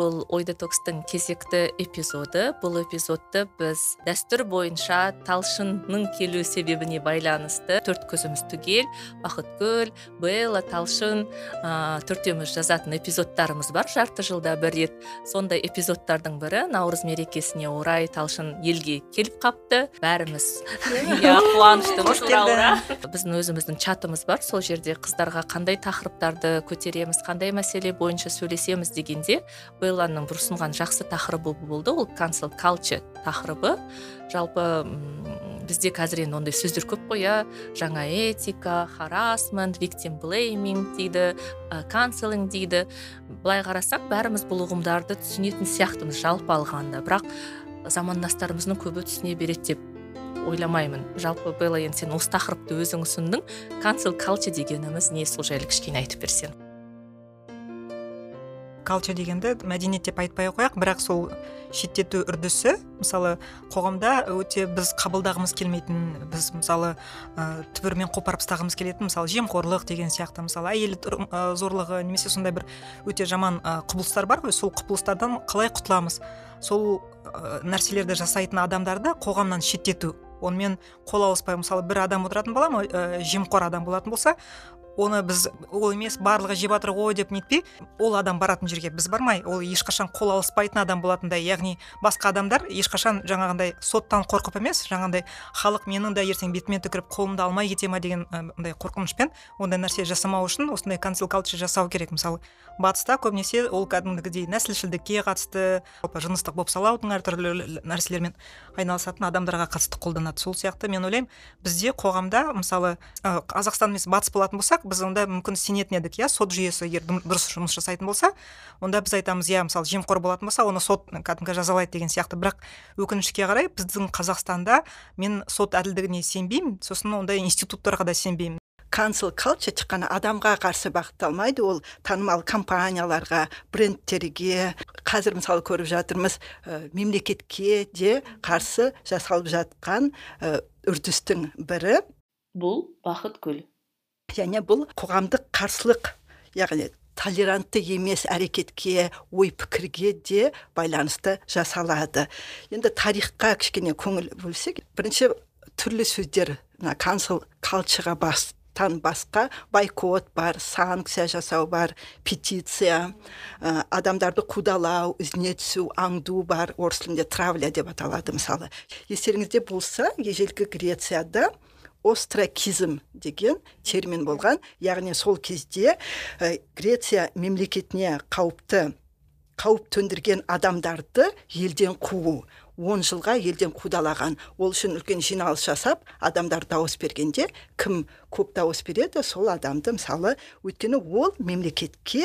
Бұл ой детокстың кезекті эпизоды. Бұл эпизодты біз дәстүр бойынша талшынның келу себебіне байланысты төрт көзіміз түгел бақытгүл белла талшын ә, төртеуміз жазатын эпизодтарымыз бар жарты жылда бір рет. Сондай эпизодтардың бірі наурыз мерекесіне орай талшын елге келіп қапты. Бәріміз иә қуаныштымыз біздің өзіміздің чатымыз бар. Сол жерде қыздарға қандай тақырыптарды көтереміз қандай мәселе бойынша сөйлесеміз дегенде бір ұсынған жақсы тақырыбы болды. Ол cancel culture тақырыбы. Жалпы бізде қазір енді ондай сөздер көп қой иә. Жаңа этика харасмент виктим блейминг дейді канцелинг дейді. Былай қарасақ бәріміз бұл ұғымдарды түсінетін сияқтымыз жалпы алғанда. Бірақ замандастарымыздың көбі түсіне береді деп ойламаймын. Жалпы белла енді сен осы тақырыпты өзің ұсындың. Cancel culture дегеніміз не? Сол жайлы кішкене айтып берсең. Калча дегенді мәдениет деп айтпай ақ қояйық. Бірақ сол шеттету үрдісі мысалы қоғамда өте біз қабылдағымыз келмейтін біз мысалы ә, түбірімен қопарып тастағымыз келетін мысалы жемқорлық деген сияқты мысалы әйел зорлығы немесе сондай бір өте жаман ә, құбылыстар бар ғой. Сол құбылыстардан қалай құтыламыз? Сол ә, нәрселерді жасайтын адамдарды қоғамнан шеттету. Онымен қол алыспай мысалы бір адам отыратын бола ма? Ә, жемқор адам болатын болса оны біз ол емес барлығы жеп жатыр ғой деп нетпей ол адам баратын жерге біз бармай ол ешқашан қол алыспайтын адам болатындай яғни басқа адамдар ешқашан жаңағындай соттан қорқып емес жаңағындай халық менің де ертең бетіме түкіріп қолымды алмай кете ма деген андай қорқынышпен ондай нәрсе жасамау үшін осындай cancel culture жасау керек. Мысалы батыста көбінесе ол кәдімгідей нәсілшілдікке қатысты жалпы жыныстық бопсалаудың әртүрлі нәрселермен айналысатын адамдарға қатысты қолданады. Сол сияқты мен ойлаймын бізде қоғамда мысалы қазақстан емес батыс болатын болсақ біз онда мүмкін сенетін едік иә? сот жүйесі егер дұрыс жұмыс жасайтын болса онда біз айтамыз иә мысалы жемқор болатын болса оны сот кәдімгі жазалайды деген сияқты. Бірақ өкінішке қарай біздің қазақстанда мен сот әділдігіне сенбеймін. Сосын ондай институттарға да сенбеймін. Cancel culture тек қана адамға қарсы бағытталмайды. Ол танымал компанияларға брендтерге қазір мысалы көріп жатырмыз ә, мемлекетке де қарсы жасалып жатқан ә, үрдістің бірі. Бұл бақыт гүл және бұл қоғамдық қарсылық яғни толерантты емес әрекетке ой пікірге де байланысты жасалады. Енді тарихқа кішкене көңіл бөлсек бірінші түрлі сөздер мына cancel cultureға бас тан басқа байкот бар санкция жасау бар петиция ә, адамдарды қудалау ізіне түсу аңду бар орыс тілінде травля деп аталады мысалы. Естеріңізде болса ежелгі грецияда остракизм деген термин болған. Яғни сол кезде ә, греция мемлекетіне қауіпті қауіп төндірген адамдарды елден қуу он жылға елден қудалаған. Ол үшін үлкен жиналыс жасап адамдар дауыс бергенде кім көп дауыс береді сол адамды мысалы өйткені ол мемлекетке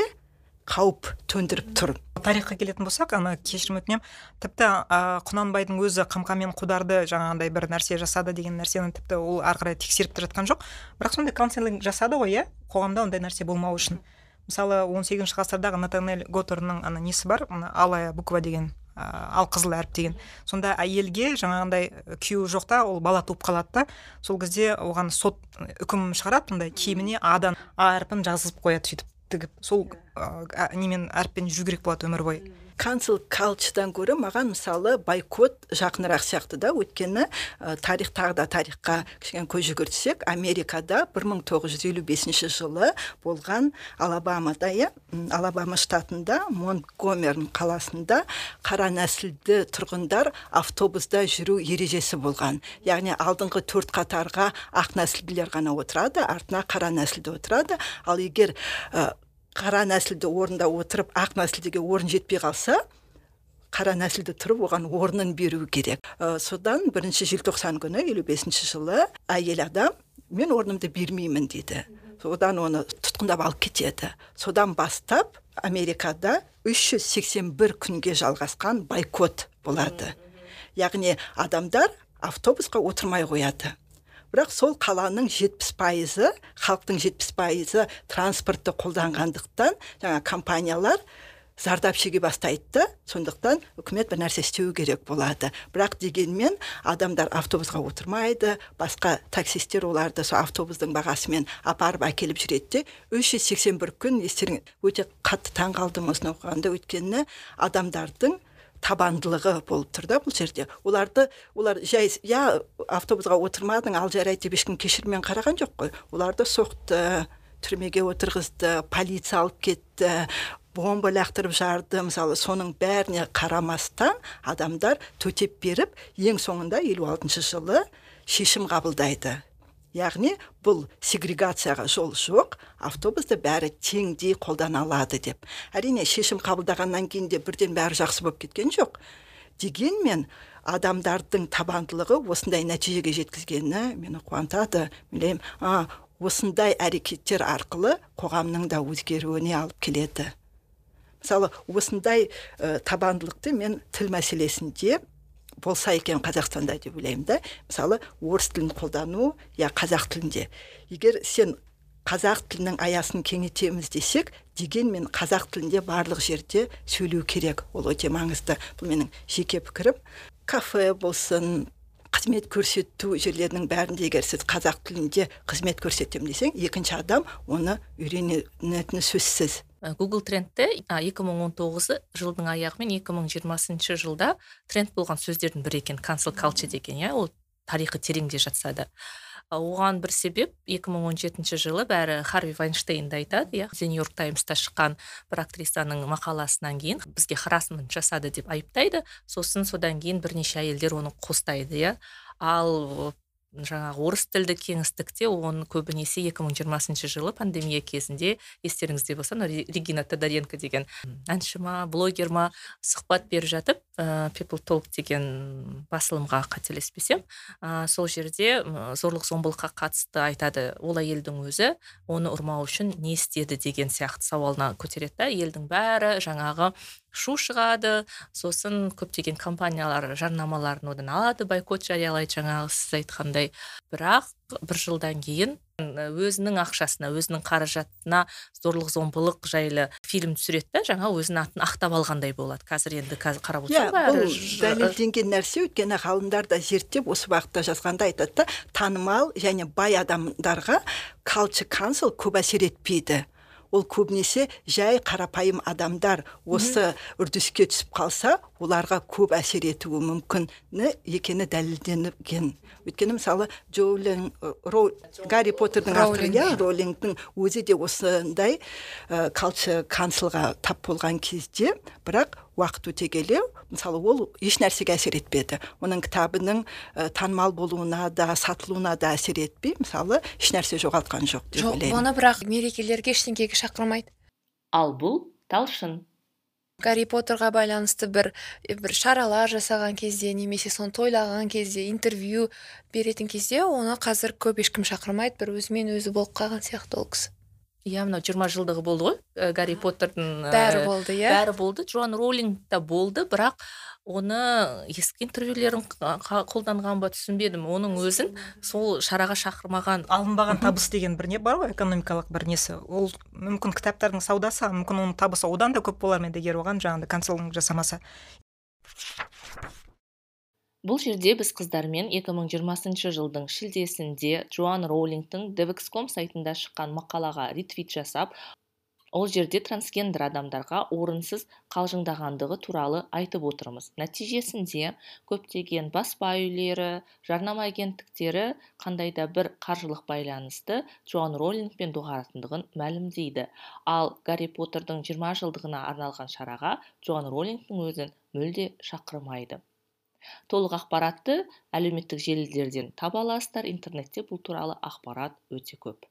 қауіп төндіріп тұр. Тарихқа келетін болсақ ана кешірім өтінемін тіпті ә, құнанбайдың өзі қамқа мен қударды жаңағындай бір нәрсе жасады деген нәрсені тіпті ол ары қарай тексеріп те жатқан жоқ. Бірақ сондай каунселинг жасады ғой иә? Қоғамда ондай нәрсе болмау үшін. Мысалы он сегізінші ғасырдағы натанель готорның ана несі бар? Алая буква деген ал қызыл әріп деген. Сонда әйелге жаңағындай күйеуі жоқта ол бала туып қалады да сол кезде оған сот үкім шығарады мындай киіміне адан а әрпін жазғызып қояды сөйтіп. Тігіп сол ә, немен әріппен жүру керек болады өмір бойы. Cancel cultureдан гөрі маған мысалы байкот жақынырақ сияқты да. Өйткені ә, тарих тағы да тарихқа кішкене көз жүгіртсек америкада 1955 жылы болған алабамада иә алабама штатында монтгомерн қаласында қара нәсілді тұрғындар автобуста жүру ережесі болған. Яғни алдыңғы төрт қатарға ақ нәсілділер ғана отырады артына қара нәсілді отырады. Ал егер қара нәсілді орында отырып ақ нәсілдіге орын жетпей қалса қара нәсілді тұрып оған орнын беру керек. Ә, содан бірінші желтоқсан күні елу бесінші жылы әйел адам мен орнымды бермеймін дейді содан оны тұтқындап алып кетеді. Содан бастап америкада 381 күнге жалғасқан байкот болады. Яғни адамдар автобусқа отырмай қояды. Бірақ сол қаланың жетпіс пайызы халықтың жетпіс пайызы транспортты қолданғандықтан жаңа компаниялар зардап шеге бастайды. Сондықтан үкімет бір нәрсе істеу керек болады. Бірақ дегенмен адамдар автобусқа отырмайды басқа таксистер оларды сол автобустың бағасымен апарып әкеліп жүреді де үш жүз сексен бір күн естерің өте қатты таң қалдым осыны оқығанда өйткені адамдардың табандылығы болып тұр да бұл жерде. Оларды олар жай я автобусқа отырмадың ал жарайды деп ешкім кешіріммен қараған жоқ қой. Оларды соқты түрмеге отырғызды полиция алып кетті бомба лақтырып жарды. Мысалы соның бәріне қарамастан адамдар төтеп беріп ең соңында елу алтыншы жылы шешім қабылдайды. Яғни бұл сегрегацияға жол жоқ автобусты бәрі теңдей қолдана алады деп. Әрине шешім қабылдағаннан кейін де бірден бәрі жақсы болып кеткен жоқ. Дегенмен адамдардың табандылығы осындай нәтижеге жеткізгені мені қуантады. Ойлаймын а осындай әрекеттер арқылы қоғамның да өзгеруіне алып келеді. Мысалы осындай ә, табандылықты мен тіл мәселесінде болса екен қазақстанда деп ойлаймын да. Мысалы орыс тілін қолдану я қазақ тілінде. Егер сен қазақ тілінің аясын кеңейтеміз десек дегенмен қазақ тілінде барлық жерде сөйлеу керек. Ол өте маңызды. Бұл менің жеке пікірім. Кафе болсын қызмет көрсету жерлерінің бәрінде егер сіз қазақ тілінде қызмет көрсетемін десең екінші адам оны үйренетіні сөзсіз. Google трендте екі мың он тоғызы жылдың аяғы мен екі мың жиырмасыншы жылда тренд болған сөздердің бірі екен cancel culture деген иә ол тарихы тереңде жатса да. Оған бір себеп 2017 жылы бәрі харви вайнштейнді айтады иә. Нью йорк таймста шыққан бір актрисаның мақаласынан кейін бізге харасмент жасады деп айыптайды. Сосын содан кейін бірнеше әйелдер оны қостайды иә. Ал жаңағы орыс тілді кеңістікте оны көбінесе 2020 жылы пандемия кезінде естеріңізде болса регина тодоренко деген әнші ма блогер ма сұхбат беріп жатып ә, people talk деген басылымға қателеспесем ә, сол жерде зорлық зомбылыққа қатысты айтады. Ол әйелдің өзі оны ұрмау үшін не істеді деген сияқты сауалына көтереді да елдің бәрі жаңағы шу шығады. Сосын көптеген компаниялар жарнамаларын одан алады бойкот жариялайды жаңағы сіз айтқандай. Бірақ бір жылдан кейін өзінің ақшасына өзінің қаражатына зорлық зомбылық жайлы фильм түсіреді да жаңа өзінің атын ақтап алғандай болады. Қазір енді қазір қарап иә бұл дәлелденген нәрсе өйткені ғалымдар да зерттеп осы бағытта жазғанда айтады да танымал және бай адамдарға culture council көп әсер етпейді. Ол көбінесе жай қарапайым адамдар. Осы үрдіске түсіп қалса оларға көп әсер етуі мүмкін екені дәлелденген. Өйткені мысалы джоулин гарри поттердің авторы иә роллингтің өзі де осындай ә, калчы канцлға тап болған кезде бірақ уақыт өте келе мысалы ол еш нәрсеге әсер етпеді. Оның кітабының ә, танымал болуына да сатылуына да әсер етпей мысалы еш нәрсе жоғалтқан жоқ деп ойлаймын. оны бірақ мерекелерге ештеңеге шақырмайды. Ал бұл талшын. Гарри поттерға байланысты бір бір шаралар жасаған кезде немесе соны тойлаған кезде интервью беретін кезде оны қазір көп ешкім шақырмайды. Бір өзімен өзі болып қалған сияқты ол кісі. Иә мынау жиырма жылдығы болды ғой ә, гарри поттердің бәрі болды иә? бәрі болды. Джоан роулинг та болды бірақ оны ескі интервьюлерін қолданған ба түсінбедім. Оның өзін сол шараға шақырмаған алынбаған табыс деген бір не бар ғой? Экономикалық бір несі. Ол мүмкін кітаптардың саудасы мүмкін оның табысы одан да көп болар ма еді егер оған жаңағыдай канцелинг жасамаса? Бұл жерде біз қыздармен 2020 жылдың шілдесінде джоан роулингтің девекском сайтында шыққан мақалаға ретвит жасап ол жерде трансгендер адамдарға орынсыз қалжыңдағандығы туралы айтып отырмыз. Нәтижесінде көптеген баспа үйлері жарнама агенттіктері қандай да бір қаржылық байланысты джоан роллингпен доғаратындығын мәлімдейді. Ал гарри поттердің 20 жылдығына арналған шараға джоан роллингтің өзін мүлде шақырмайды. Толық ақпаратты әлеуметтік желілерден таба аласыздар. Интернетте бұл туралы ақпарат өте көп.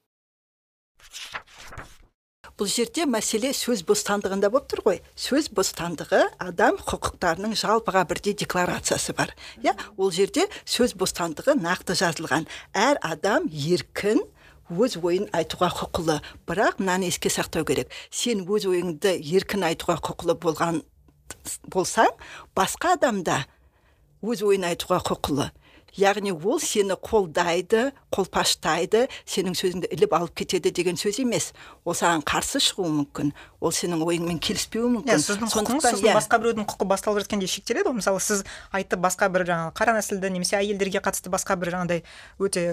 Бұл жерде мәселе сөз бостандығында болып тұр ғой. Сөз бостандығы адам құқықтарының жалпыға бірдей декларациясы бар. Иә ол жерде сөз бостандығы нақты жазылған. Әр адам еркін өз ойын айтуға құқылы. Бірақ мынаны еске сақтау керек. Сен өз ойыңды еркін айтуға құқылы болған болсаң басқа адамда өз ойын айтуға құқылы. Яғни ол сені қолдайды қолпаштайды сенің сөзіңді іліп алып кетеді деген сөз емес. Ол саған қарсы шығуы мүмкін ол сенің ойыңмен келіспеуі мүмкін. Иә сіздің құқыңыз сосын иә. басқа біреудің құқы басталып жатқанда шектеледі ғой. Мысалы сіз айтып басқа бір жаңағы қара нәсілді немесе әйелдерге қатысты басқа бір жаңағыдай өте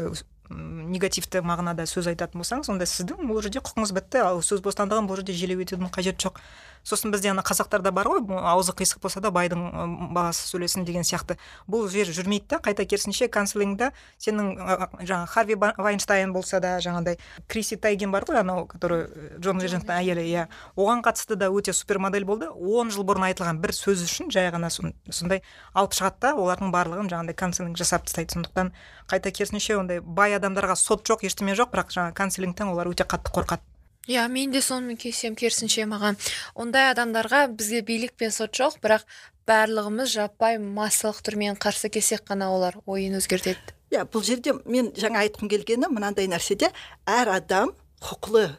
негативті мағынада сөз айтатын болсаңыз онда сіздің бұл жерде құқыңыз бітті. Ал сөз бостандығын бұл жерде желеу етудің қажеті жоқ. Сосын бізде ана қазақтарда бар ғой аузы қисық болса да байдың баласы сөйлесін деген сияқты. Бұл жер жүрмейді да қайта керісінше канцелингда сенің жаңағы харви вайнштайн болса да жаңағыдай криси тайген бар ғой анау который джон леджендтің әйелі иә. Оған қатысты да өте супермодель болды. Он жыл бұрын айтылған бір сөз үшін жай ғана сондай алып шығады да олардың барлығын жаңағыдай канцелинг жасап тастайды. Сондықтан қайта керісінше ондай бай адамдарға сот жоқ ештеме жоқ бірақ жаңағы канцелингтен олар өте қатты қорқады. Иә мен де сонымен келісемін керісінше маған. Ондай адамдарға бізге билік пен сот жоқ бірақ барлығымыз жаппай массалық түрмен қарсы келсек қана олар ойын өзгертеді. Иә бұл жерде мен жаңа айтқым келгені мынандай нәрседе әр адам құқылы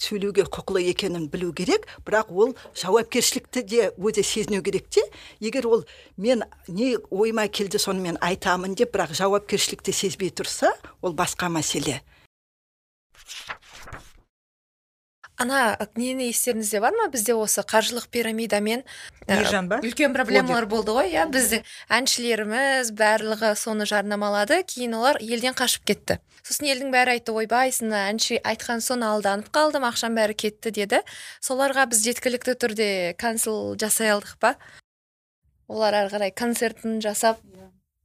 сөйлеуге құқылы екенін білу керек бірақ ол жауапкершілікті де өзі сезіну керек те. Егер ол мен не ойыма келді соны мен айтамын деп бірақ жауапкершілікті сезбей тұрса ол басқа мәселе. Ана нені естеріңізде бар ма бізде осы қаржылық пирамидамен? Ержан ба? үлкен проблемалар болды ғой иә біздің әншілеріміз барлығы соны жарнамалады кейін олар елден қашып кетті. Сосын елдің бәрі айтты ойбай сені әнші айтқан соң алданып қалдым ақшам бәрі кетті деді. Соларға біз жеткілікті түрде канцел жасай алдық па? Олар ары қарай концертін жасап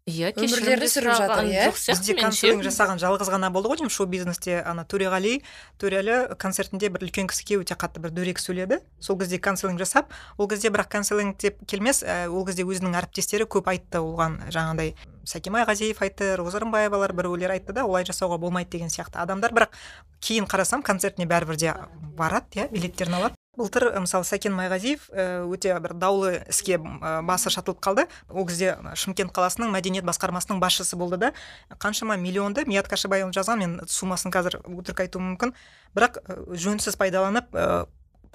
иә сүріп жатыр иә? бізде концерт жасаған жалғыз ғана болды ғой деймін шоу бизнесте. Ана төреғали төреәлі концертінде бір үлкен кісіге өте қатты бір дөрекі сөйледі. Сол кезде канцелинг жасап ол кезде бірақ канцелинг деп келмес ә, ол кезде өзінің әріптестері көп айтты оған. Жаңағыдай сәкен майғазиев айтты роза рымбаевалар біреулер айтты да олай жасауға болмайды деген сияқты адамдар. Бірақ кейін қарасам концертіне бәрібір де барады иә билеттерін алады. Былтыр мысалы сәкен майғазиев өте бір даулы іске басы шатылып қалды. Ол кезде шымкент қаласының мәдениет басқармасының басшысы болды да. Қаншама миллионды мият қашыбайұлы жазған мен суммасын қазір өтірік айтуым мүмкін. Бірақ жөнсіз пайдаланып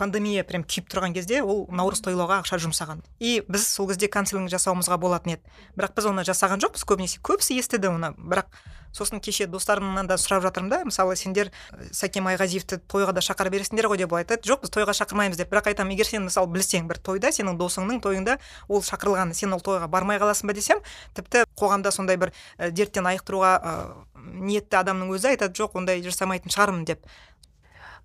пандемия прям күйіп тұрған кезде ол наурыз тойлауға ақша жұмсаған. И біз сол кезде канцелинг жасауымызға болатын еді. Бірақ біз оны жасаған жоқпыз көбінесе. Көбісі естіді оны. Бірақ сосын кеше достарымнан да сұрап жатырмын да мысалы сендер сәкен майғазиевті тойға да шақыра бересіңдер ғой деп айтады. Жоқ біз тойға шақырмаймыз деп. Бірақ айтамын егер сен мысалы білсең бір тойда сенің досыңның тойында ол шақырылған сен ол тойға бармай қаласың ба десем тіпті қоғамда сондай бір дерттен айықтыруға ниетті адамның өзі айтады жоқ ондай жасамайтын шығармын деп.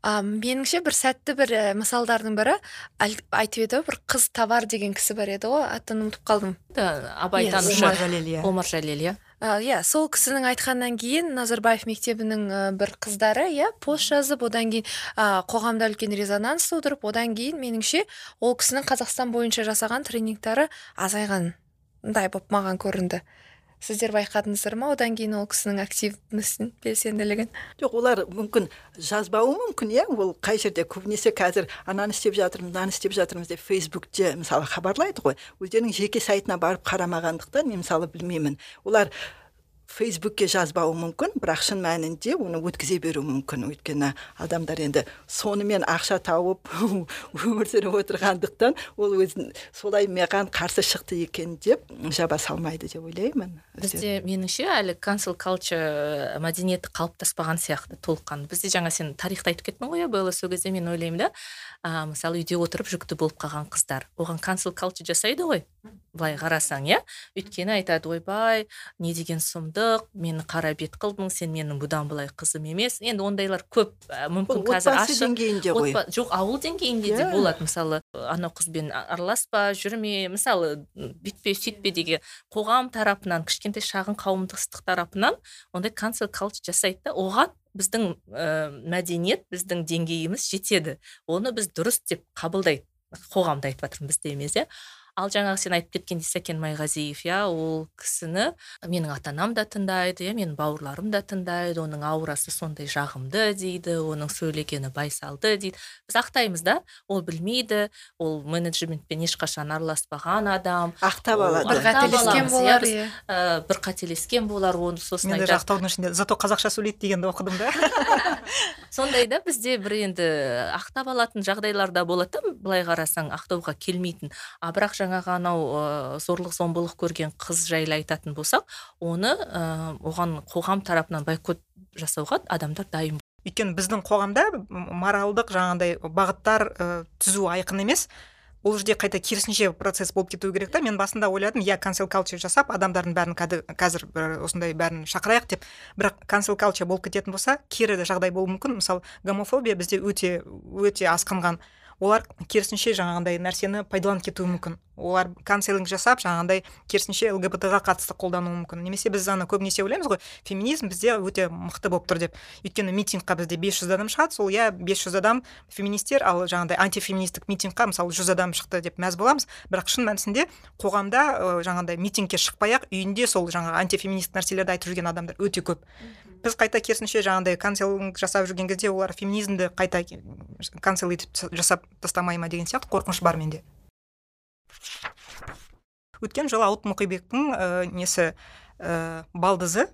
А меніңше бір сәтті бір ә, мысалдардың бірі айтып еді бір қыз товар деген кісі бар еді ғой атын ұмытып қалдым. Абайтанушы омар жәлел иә. Омар жәлел иә. Иә сол кісінің айтқаннан кейін назарбаев мектебінің бір қыздары иә пост жазып одан кейін ә, қоғамда үлкен резонанс тудырып одан кейін меніңше ол кісінің қазақстан бойынша жасаған тренингтары азайғандай болып маған көрінді. Сіздер байқадыңыздар ма одан кейін ол кісінің активностін белсенділігін? Жоқ олар мүмкін жазбауы мүмкін иә? Ол қай жерде? Көбінесе қазір ананы істеп жатырмыз мынаны істеп жатырмыз деп фейсбукте мысалы хабарлайды ғой. Өздерінің жеке сайтына барып қарамағандықтан мен мысалы білмеймін. Олар фейсбукке жазбауы мүмкін бірақ шын мәнінде оны өткізе беруі мүмкін. Өйткені адамдар енді сонымен ақша тауып өмір сүріп отырғандықтан ол өзін солай маған қарсы шықты екен деп жаба салмайды деп ойлаймын. Бізде меніңше әлі cancel culture мәдениеті қалыптаспаған сияқты толыққанды бізде жаңа сен тарихты айтып кеттің ғой иә белла сол кезде мен ойлаймын да. Ә, мысалы үйде отырып жүкті болып қалған қыздар. Оған cancel culture жасайды ғой. Былай қарасаң иә? Өйткені айтады ойбай не деген сұмдық мені қара бет қылдың сен менің бұдан былай қызым емес енді ондайлар көп мүмкін қазір ашық. деңгейінде ғой. Жоқ ауыл деңгейінде де иә. болады. Мысалы анау қызбен араласпа жүрме мысалы бүйтпе сөйтпе деген қоғам тарапынан кішкентай шағын қауымдастық тарапынан ондай cancel culture жасайды да оған біздің ә, мәдениет біздің деңгейіміз жетеді. Оны біз дұрыс деп қабылдайды қоғамда айтып жатырмын бізде емес иә? Ал жаңағы сен айтып кеткендей сәкен майғазиев иә ол кісіні менің ата анам да тыңдайды иә менің бауырларым да тыңдайды оның аурасы сондай жағымды дейді оның сөйлегені байсалды дейді. Біз ақтаймыз да ол білмейді ол менеджментпен ешқашан араласпаған адам. Ақтап алады. бір қателескен болар иә бір қателескен болар оны сосын мен даже ақтаудың ішінде зато қазақша сөйлейді дегенді оқыдым да. Сондай да бізде бір енді ақтап алатын жағдайлар да болады да былай қарасаң ақтауға келмейтін. А бірақ жаңағы анау ә, зорлық зомбылық көрген қыз жайлы айтатын болсақ оны ә, оған қоғам тарапынан бойкот жасауға адамдар дайын өйткені біздің қоғамда моралдық жаңағындай бағыттар ә, түзу айқын емес. Ол жерде қайта керісінше процесс болып кетуі керек та. Мен басында ойладым иә cancel culture жасап адамдардың бәрін қазір осындай бәрін шақырайық деп. Бірақ cancel culture болып кететін болса кері жағдай болуы мүмкін. Мысалы гомофобия бізде өте өте асқынған. Олар керісінше жаңағындай нәрсені пайдаланып кетуі мүмкін. Олар канцелинг жасап жаңағындай керісінше лгбт ға қатысты қолдануы мүмкін. Немесе біз ана көбінесе ойлаймыз ғой феминизм бізде өте мықты болып тұр деп. Өйткені митингқа бізде 500 адам шығады сол иә 500 адам феминистер ал жаңағыдай антифеминистік митингқа мысалы жүз адам шықты деп мәз боламыз. Бірақ шын мәнісінде қоғамда жаңағыдай митингке шықпай ақ үйінде сол жаңағы антифеминистік нәрселерді айтып жүрген адамдар өте көп. Біз қайта керісінше жаңағыдай канцелинг жасап жүрген кезде олар феминизмді қайта канцел етіп жасап тастамай ма деген сияқты қорқыныш бар менде. Өткен жылы ауыт мұқибектің ә, несі ә, балдызы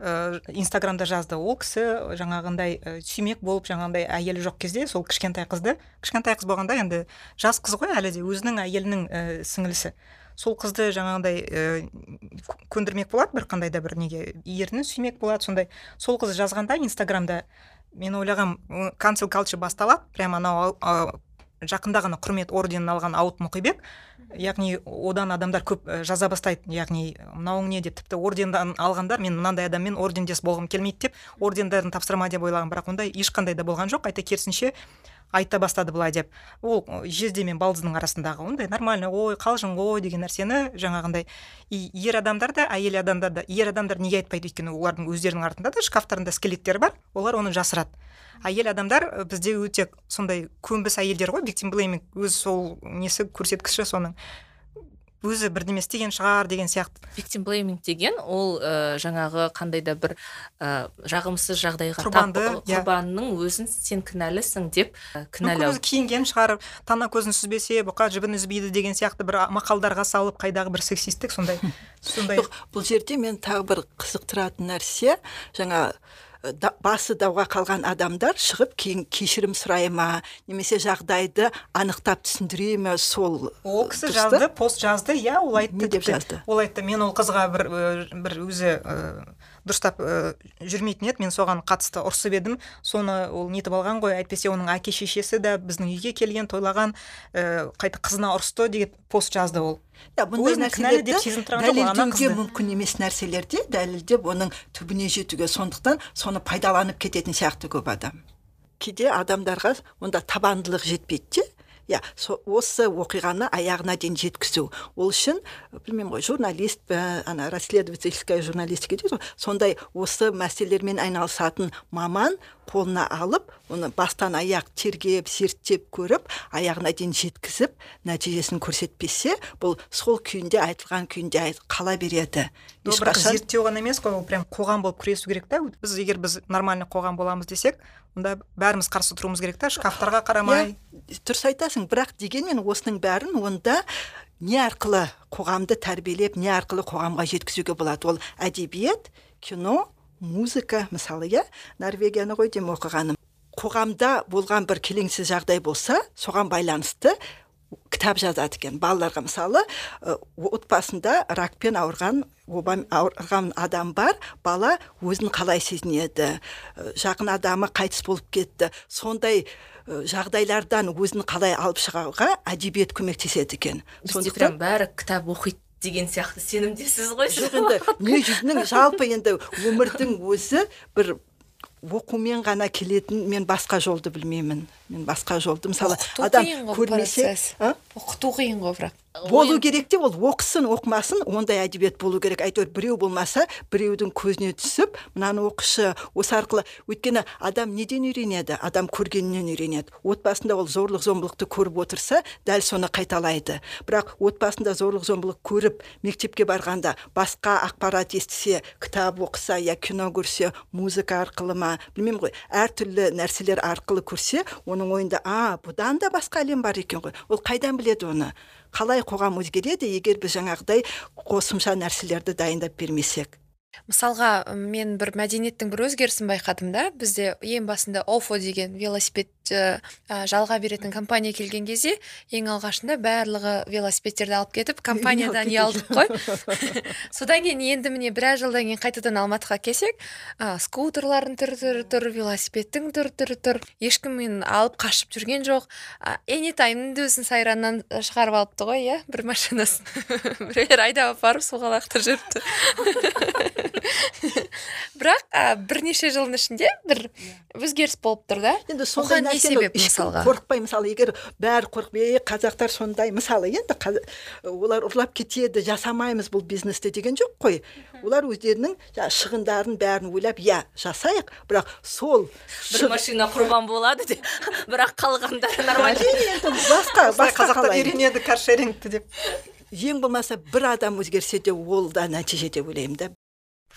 ә, инстаграмда жазды. Ол кісі жаңағындай ә, сүймек болып жаңағындай әйелі жоқ кезде сол кішкентай қызды кішкентай қыз болғанда енді жас қыз ғой әлі де өзінің әйелінің ә, сіңілісі сол қызды жаңағындай ә, көндірмек болады бір қандай да бір неге ерні сүймек болады сондай. Сол қыз жазғанда инстаграмда мен ойлағам culture басталады. Прямо анау жақында ғана құрмет орденін алған ауыт мұқибек яғни одан адамдар көп жаза бастайды. Яғни мынауың не? деп тіпті орденді алғандар мен мынандай адаммен ордендес болғым келмейді деп ордендерін тапсырма деп ойлаған бірақ ондай ешқандай да болған жоқ. Қайта керісінше айта бастады былай деп. Ол жезде мен балдыздың арасындағы ондай нормально ой қалжың ғой деген нәрсені жаңағындай и ер адамдар да әйел адамдар да ер адамдар неге айтпайды өйткені олардың өздерінің артында да шкафтарында скелеттер бар олар оны жасырады. Әйел адамдар бізде өте сондай көнбіс әйелдер ғой виктим блейминг өз сол несі көрсеткіші соның. Өзі бірдеме істеген шығар деген сияқты. Виктим блейминг деген ол ә, жаңағы қандай да бір ә, жағымсыз жағдайға құрбанды иә. құрбанның өзін сен кінәлісің деп ә, кінәлау өзі киінген шығар тана көзін сүзбесе бұқа жібін үзбейді деген сияқты бір мақалдарға салып қайдағы бір сексистік сондай сондай. Бұл жерде мен тағы бір қызықтыратын нәрсе жаңа басы дауға қалған адамдар шығып кейін кешірім сұрай ма немесе жағдайды анықтап түсіндіре ме сол ол кісі жазды пост жазды иә ол айтты не деп жазды? Ол айтты мен ол қызға бір бір өзі дұрыстап ә, жүрмейтін еді. Мен соған қатысты ұрсып едім. Соны ол нетіп алған ғой. Әйтпесе оның әке шешесі де біздің үйге келген тойлаған ә, қайта қызына ұрысты деген пост жазды ол. Иә бұндай нәрселерді дәлелдеуге мүмкін емес нәрселерде дәлелдеп оның түбіне жетуге. Сондықтан соны пайдаланып кететін сияқты көп адам. Кейде адамдарға онда табандылық жетпейді де. Иә осы оқиғаны аяғына дейін жеткізу. Ол үшін білмеймін ғой журналист па ана расследовательская журналистика дейді ғой. Сондай осы мәселелермен айналысатын маман қолына алып оны бастан аяқ тергеп зерттеп көріп аяғына дейін жеткізіп нәтижесін көрсетпесе бұл сол күйінде айтылған күйінде қала береді. Ешқашан зерттеу ғана емес қой ол прям қоғам болып күресу керек та. Біз егер біз нормальный қоғам боламыз десек онда бәріміз қарсы тұруымыз керек та. Шкафтарға қарамай. Иә дұрыс айтасың бірақ дегенмен осының бәрін онда не арқылы қоғамды тәрбиелеп не арқылы қоғамға жеткізуге болады. Ол әдебиет кино музыка мысалы иә норвегияны ғой деймін оқығаным. Қоғамда болған бір келеңсіз жағдай болса соған байланысты кітап жазады екен. Балаларға мысалы отбасында ракпен ауырған оба ауырған адам бар бала өзін қалай сезінеді? Жақын адамы қайтыс болып кетті. Сондай жағдайлардан өзін қалай алып шығуға әдебиет көмектеседі екен. Сондықтан бәрі кітап оқиды. Деген сияқты сенімдесіз ғой жоқ енді дүниежүзінің жалпы енді өмірдің өзі бір оқумен ғана келетін мен басқа жолды білмеймін. Мен басқа жолды мысалы адам көрмесе оқыту қиын ғой бірақ болу керек те ол оқысын оқымасын ондай әдебиет болу керек. Әйтеуір біреу болмаса біреудің көзіне түсіп мынаны оқышы. Осы арқылы өйткені адам неден үйренеді? Адам көргеннен үйренеді. Отбасында ол зорлық зомбылықты көріп отырса дәл соны қайталайды. Бірақ отбасында зорлық зомбылық көріп мектепке барғанда басқа ақпарат естісе кітап оқыса я кино көрсе музыка арқылы ма? Білмеймін ғой. Әртүрлі нәрселер арқылы көрсе оның ойында а бұдан да басқа әлем бар екен ғой ол қайдан біледі оны? Қалай қоғам өзгереді егер біз жаңағыдай қосымша нәрселерді дайындап бермесек? Мысалға мен бір мәдениеттің бір өзгерісін байқадым да бізде ең басында офо деген велосипед ә, жалға беретін компания келген кезде ең алғашында барлығы велосипедтерді алып кетіп компаниядан ұялдық қой. Содан кейін енді міне біраз жылдан кейін қайтадан алматыға келсек ә, скутерлардың түрі түрі тұр велосипедтің түрі түрі тұр ешкім мен алып қашып жүрген жоқ. Ә, энитаймның да өзін сайраннан шығарып алыпты ғой иә бір машинасын. Біреулер айдап апарып суға лақтырып жіберіпті бірақ ә, бірнеше жылдың ішінде бір өзгеріс болып тұр да. Енді оған не себеп мысалға? қорықпай мысалы егер бәрі қорқып е қазақтар сондай мысалы енді қаз- олар ұрлап кетеді жасамаймыз бұл бизнесті деген жоқ қой. Олар өздерінің шығындарын бәрін ойлап иә жасайық бірақ сол бір машина құрбан болады деп бірақ қалғандары нормально. Басқа басқа қазақтар үйренеді каршерингті деп. Ең болмаса бір адам өзгерсе де ол да нәтиже деп ойлаймын да.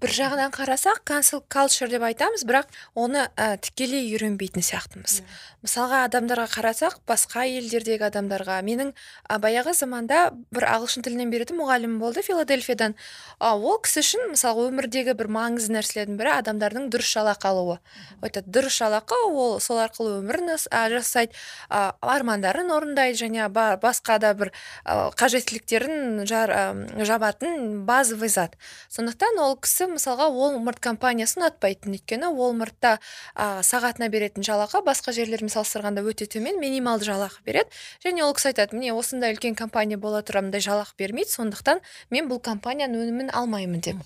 бір жағынан қарасақ cancel culture деп айтамыз бірақ оны ә, тікелей үйренбейтін сияқтымыз. Мысалға адамдарға қарасақ басқа елдердегі адамдарға. Менің ә, баяғы заманда бір ағылшын тілінен беретін мұғалімім болды филадельфиядан. А, ол кісі үшін мысалы өмірдегі бір маңызды нәрселердің бірі адамдардың дұрыс жалақы алуы. Айтады дұрыс жалақы ол сол арқылы өмірін ә, жасайды ә, армандарын орындайды және ба- басқа да бір ә, қажеттіліктерін жар, ә, жабатын базовый зат. Сондықтан ол кісі мысалға Walmart компаниясын ұнатпайтын өйткені Walmartта ә, сағатына беретін жалақы басқа жерлермен салыстырғанда өте төмен минималды жалақы береді. Және ол кісі айтады міне осындай үлкен компания бола тұра мындай жалақы бермейді сондықтан мен бұл компанияның өнімін алмаймын деп.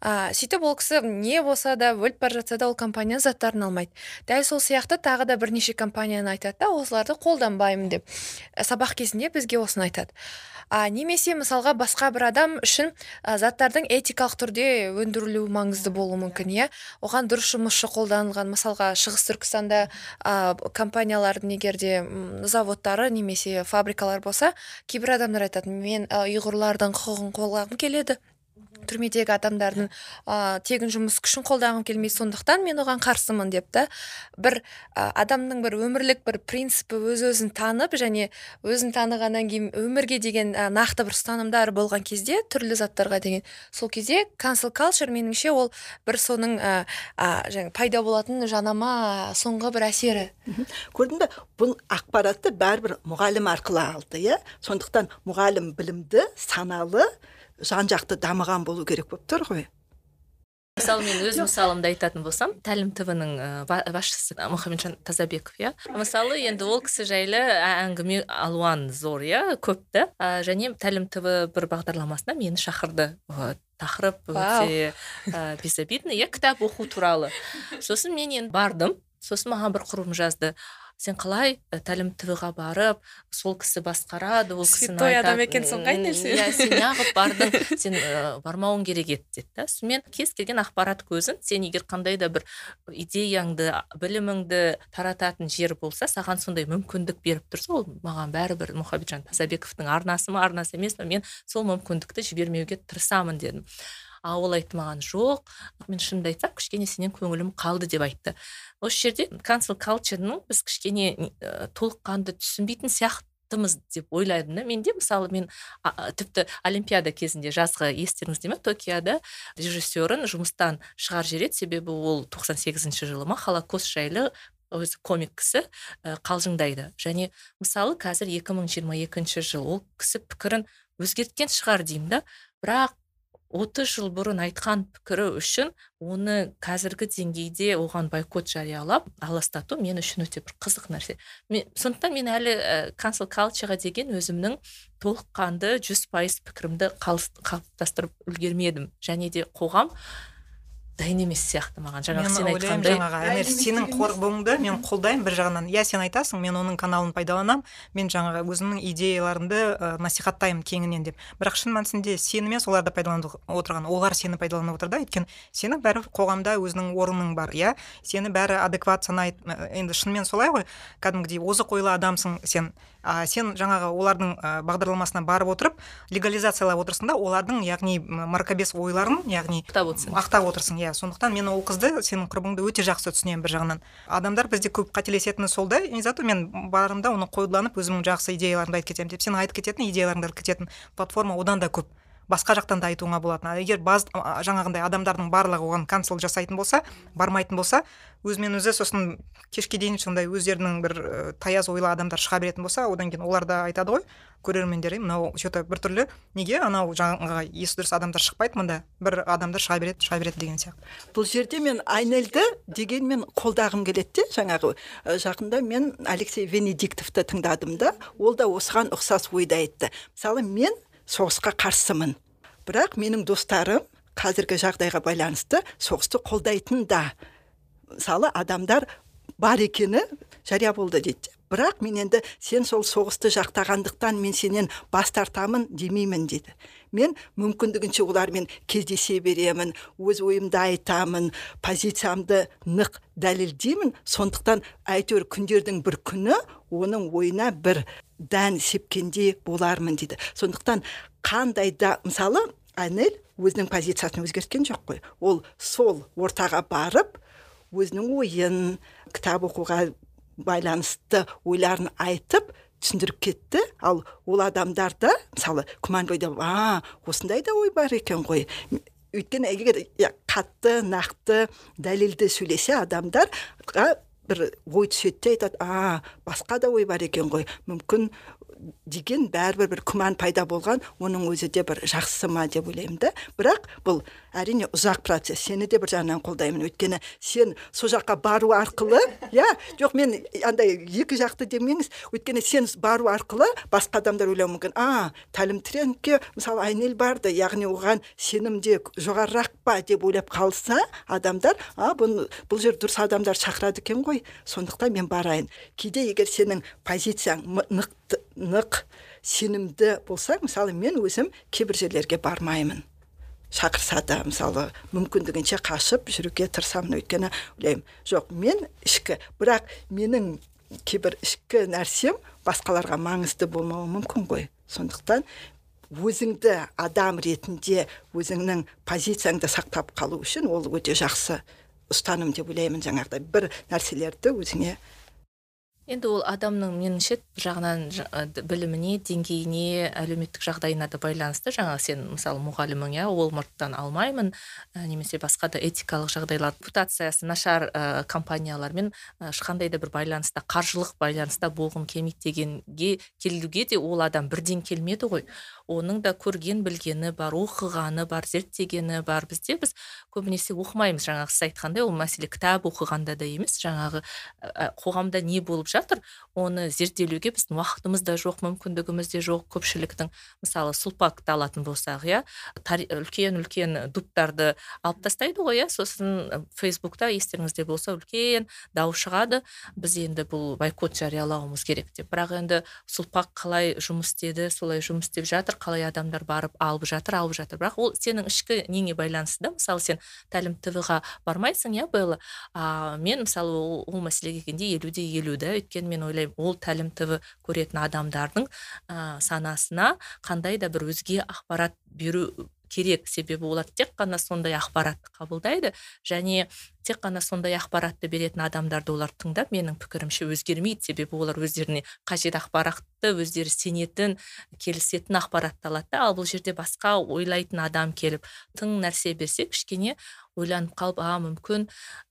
Ә, сөйтіп ол кісі не болса да өліп бара жатса да ол компанияның заттарын алмайды. Дәл сол сияқты тағы да бірнеше компанияны айтады да осыларды қолданбаймын деп. Ә, сабақ кезінде бізге осыны айтады. А немесе мысалға басқа бір адам үшін ә, заттардың этикалық түрде өндірілуі маңызды болуы мүмкін иә? Оған дұрыс жұмысшы қолданылған мысалға шығыс түркістанда ә, компаниялардың егер де заводтары немесе фабрикалар болса кейбір адамдар айтады мен ұйғырлардың құқығын қорғағым келеді түрмедегі адамдардың ә, тегін жұмыс күшін қолдағым келмейді сондықтан мен оған қарсымын деп та бір ә, адамның бір өмірлік бір принципі өз өзін танып және өзін танығаннан кейін өмірге деген ә, нақты бір ұстанымдары болған кезде түрлі заттарға деген сол кезде cancel culture меніңше ол бір соның ә, ә, пайда болатын жанама соңғы бір әсері. Көрдің бе? Бұл ақпаратты бәрібір мұғалім арқылы алды иә? Сондықтан мұғалім білімді саналы жан жақты дамыған болу керек болып тұр ғой. Мысалы мен өз мысалымды айтатын болсам тәлім тв ның басшысы мұхамеджан тазабеков иә. Мысалы енді ол кісі жайлы әңгіме алуан зор иә көп та. Және тәлім тв бір бағдарламасына мені шақырды. Тақырып өте ә, безобидный иә кітап оқу туралы. Сосын мен енді бардым. Сосын маған бір құрбым жазды. Сен қалай ә, тәлім тв барып сол кісі басқарады ол кісіні Святой адам екенсің ғой, «М, десе. иә сен неғып бардың? Сен ә, бармауың керек еді деді да. Сонымен кез келген ақпарат көзін сен егер қандай да бір идеяңды біліміңді тарататын жер болса саған сондай мүмкіндік беріп тұрса ол маған бәрібір мұхамеджан тазабековтың арнасы ма арнасы емес па мен сол мүмкіндікті жібермеуге тырысамын дедім. А ол айтты маған жоқ мен шынымды айтсам кішкене сенен көңілім қалды деп айтты. Осы жерде cancel culture'ның біз кішкене ә, толыққанды түсінбейтін сияқтымыз деп ойладым да. Менде мысалы мен а, тіпті олимпиада кезінде жазғы естеріңізде ме? Токиода режиссерін жұмыстан шығарып жібереді себебі ол 98 жылы ма? Холокост жайлы өзі комик кісі ә, қалжыңдайды. Және мысалы қазір 2022 жыл ол кісі пікірін өзгерткен шығар деймін да. Бірақ 30 жыл бұрын айтқан пікірі үшін оны қазіргі деңгейде оған бойкот жариялап аластату мен үшін өте бір қызық нәрсе. Мен, сондықтан мен әлі cancel cultureға деген өзімнің толыққанды жүз пайыз пікірімді қалыптастырып үлгермедім. Және де қоғам дайын емес сияқты маған. Жаңағы сен айтқандай жаңағы сенің қорбуыңды мен қолдаймын бір жағынан. Иә сен айтасың мен оның каналын пайдаланамын мен жаңағы өзімнің идеяларымды ә, насихаттаймын кеңінен деп. Бірақ шын мәнісінде сені емес оларды пайдаланып отырған. Олар сені пайдаланып отыр да өйткені сенің бәрібір қоғамда өзінің орның бар иә? Сені бәрі адекват санайды енді шынымен солай ғой. Кәдімгідей озық ойлы адамсың сен. А сен жаңағы олардың ә, бағдарламасына барып отырып легализациялап отырсың да олардың яғни маркабес ойларын яғни ақтап отырсың. ақтап отырсың иә. Сондықтан мен ол қызды сенің құрбыңды өте жақсы түсінемін бір жағынан. Адамдар бізде көп қателесетіні сол да и зато мен барымда оны қоюланып өзімнің жақсы идеяларымды айтып кетемін деп. Сен айтып кететін идеяларыңды айтып кететін платформа одан да көп. Басқа жақтан да айтуыңа болатын. Ал егер баз жаңағындай адамдардың барлығы оған канцел жасайтын болса бармайтын болса өзімен өзі сосын кешке дейін сондай өздерінің бір ә, таяз ойлы адамдар шыға беретін болса одан кейін олар да айтады ғой көрермендер «Ей, мынау че то біртүрлі неге анау жаңағы есі дұрыс адамдар шықпайды мында бір адамдар шыға береді шыға береді деген сияқты. Бұл жерде мен айнельді дегенмен қолдағым келеді де жаңағы жақында мен алексей венедиктовты тыңдадым да ол да осыған ұқсас ойды айтты. Мысалы мен соғысқа қарсымын. Бірақ менің достарым қазіргі жағдайға байланысты соғысты қолдайтын да. Мысалы адамдар бар екені жария болды дейді. Бірақ мен енді сен сол соғысты жақтағандықтан мен сенен бас тартамын демеймін деді мен мүмкіндігінше олармен кездесе беремін өз ойымды айтамын позициямды нық дәлелдеймін. Сондықтан әйтеуір күндердің бір күні оның ойына бір дән сепкендей болармын дейді. Сондықтан қандай да мысалы анель өзінің позициясын өзгерткен жоқ қой. Ол сол ортаға барып өзінің ойын кітап оқуға байланысты ойларын айтып түсіндіріп кетті. Ал ол адамдарда мысалы күмән а осындай да ой бар екен ғой өйткені егер қатты нақты дәлелді сөйлесе адамдарға бір ой түседі де айтады а басқа да ой бар екен ғой мүмкін деген бәрібір бір күмән пайда болған оның өзі де бір жақсы ма деп ойлаймын да. Бірақ бұл әрине ұзақ процесс. Сені де бір жағынан қолдаймын. Өйткені сен сол жаққа бару арқылы иә жоқ мен андай екі жақты демеңіз. Өйткені сен бару арқылы басқа адамдар ойлауы мүмкін. А тәлім тренингке мысалы айнель барды яғни оған сенім де жоғарырақ па деп ойлап қалса адамдар а бұл, бұл жер дұрыс адамдар шақырады екен ғой. Сондықтан мен барайын. Кейде егер сенің позицияң нық нық сенімді болсаң мысалы мен өзім кейбір жерлерге бармаймын. Шақырса да мысалы мүмкіндігінше қашып жүруге тырысамын. Өйткені ойлаймын жоқ мен ішкі бірақ менің кейбір ішкі нәрсем басқаларға маңызды болмауы мүмкін ғой. Сондықтан өзіңді адам ретінде өзіңнің позицияңды сақтап қалу үшін ол өте жақсы ұстаным деп ойлаймын жаңағыдай. Бір нәрселерді өзіңе енді ол адамның меніңше бір жағынан біліміне деңгейіне әлеуметтік жағдайына да байланысты. Жаңа сен мысалы мұғалімің иә уолмарттан алмаймын немесе басқа да этикалық жағдайлар репутациясы нашар ә, компаниялармен ешқандай да бір байланыста қаржылық байланыста болғым келмейді дегенге келуге де ол адам бірден келмеді ғой. Оның да көрген білгені бар оқығаны бар зерттегені бар. Бізде біз көбінесе оқымаймыз. Жаңағы сіз айтқандай ол мәселе кітап оқығанда да емес жаңағы қоғамда не болып жатыр оны зерделеуге біздің уақытымыз да жоқ мүмкіндігіміз де жоқ. Көпшіліктің мысалы сұлпакты алатын болсақ иә үлкен үлкен дубтарды алып тастайды ғой иә. Сосын фейсбукта естеріңізде болса үлкен дау шығады. Біз енді бұл бойкот жариялауымыз керек деп. Бірақ енді сұлпак қалай жұмыс істеді солай жұмыс істеп жатыр. Қалай адамдар барып алып жатыр алып жатыр. Бірақ ол сенің ішкі неңе байланысты да? Мысалы сен тәлім тв ға бармайсың иә белла? А мен мысалы ол, ол мәселеге келгенде елу де елу да? Өйткені мен ойлаймын ол тәлім тв көретін адамдардың ә, санасына қандай да бір өзге ақпарат беру керек себебі олар тек қана сондай ақпаратты қабылдайды және тек қана сондай ақпаратты беретін адамдарды олар тыңдап менің пікірімше өзгермейді. Себебі олар өздеріне қажет ақпаратты өздері сенетін келісетін ақпаратты алады ал бұл жерде басқа ойлайтын адам келіп тың нәрсе берсе кішкене ойланып қалып а мүмкін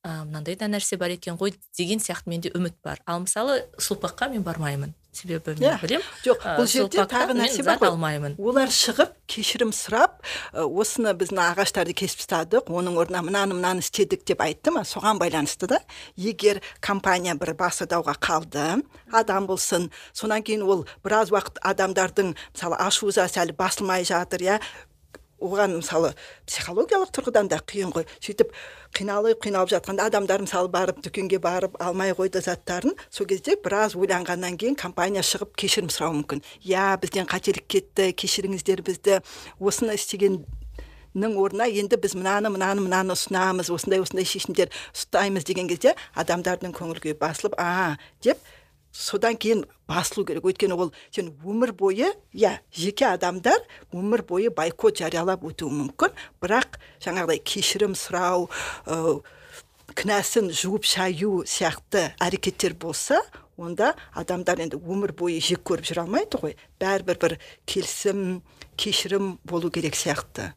ә, мынандай да нәрсе бар екен ғой деген сияқты менде үміт бар. Ал мысалы сұлпаққа мен бармаймын. Себебі мен yeah. Білемін жоқ бұл жерде тағы нәрсе бар алмаймын. Олар шығып кешірім сұрап осыны біз мына ағаштарды кесіп тастадық оның орнына мынаны мынаны істедік деп айтты ма? Соған байланысты да егер компания бір басы дауға қалды адам болсын содан кейін ол біраз уақыт адамдардың мысалы ашу ызасы әлі басылмай жатыр иә? Оған мысалы психологиялық тұрғыдан да қиын ғой. Сөйтіп қиналып қиналып жатқанда адамдар мысалы барып дүкенге барып алмай қойды заттарын сол кезде біраз ойланғаннан кейін компания шығып кешірім сұрауы мүмкін. Иә бізден қателік кетті кешіріңіздер бізді. Осыны істегеннің орнына енді біз мынаны мынаны мынаны ұсынамыз осындай осындай шешімдер ұстаймыз деген кезде адамдардың көңіл күйі басылып а деп содан кейін басылу керек. Өйткені ол сен өмір бойы иә жеке адамдар өмір бойы бойкот жариялап өтуі мүмкін. Бірақ жаңағыдай кешірім сұрау ә, кінәсін жуып шаю сияқты әрекеттер болса онда адамдар енді өмір бойы жек көріп жүре алмайды ғой. Бәрібір бір келісім кешірім болу керек сияқты.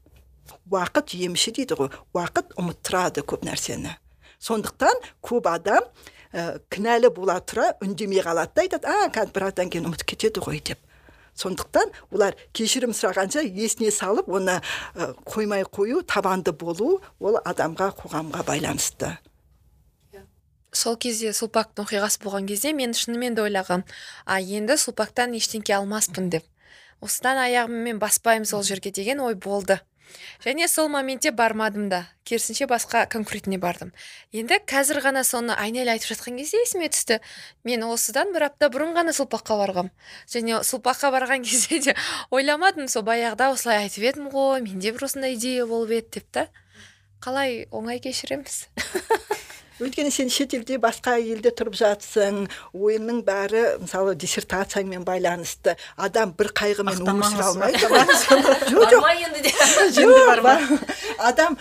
Уақыт емші дейді ғой. Уақыт ұмыттырады көп нәрсені. Сондықтан көп адам ә, кінәлі бола тұра үндемей қалады да айтады а қазір біраздан кейін ұмытып кетеді ғой деп. Сондықтан олар кешірім сұрағанша есіне салып оны ә, қоймай қою табанды болу ол адамға қоғамға байланысты. Сол кезде сулпактың оқиғасы болған кезде мен шынымен де ойлағам а енді сулпактан ештеңке алмаспын деп. Осыдан аяғыммен баспаймын сол жерге деген ой болды. Және сол моментте бармадым да. Керісінше басқа конкурентіне бардым. Енді қазір ғана соны айнель айтып жатқан кезде есіме түсті. Мен осыдан бір апта бұрын ғана сұлпаққа барғам. Және сұлпаққа барған кезде де ойламадым сол баяғыда осылай айтып едім ғой менде бір осындай идея болып еді деп та. Қалай оңай кешіреміз? өйткені сен шетелде басқа елде тұрып жатсың ойынның бәрі мысалы диссертацияңмен байланысты. Адам бір қайғымен өмір сүре алмайды жоқ жоқ. адам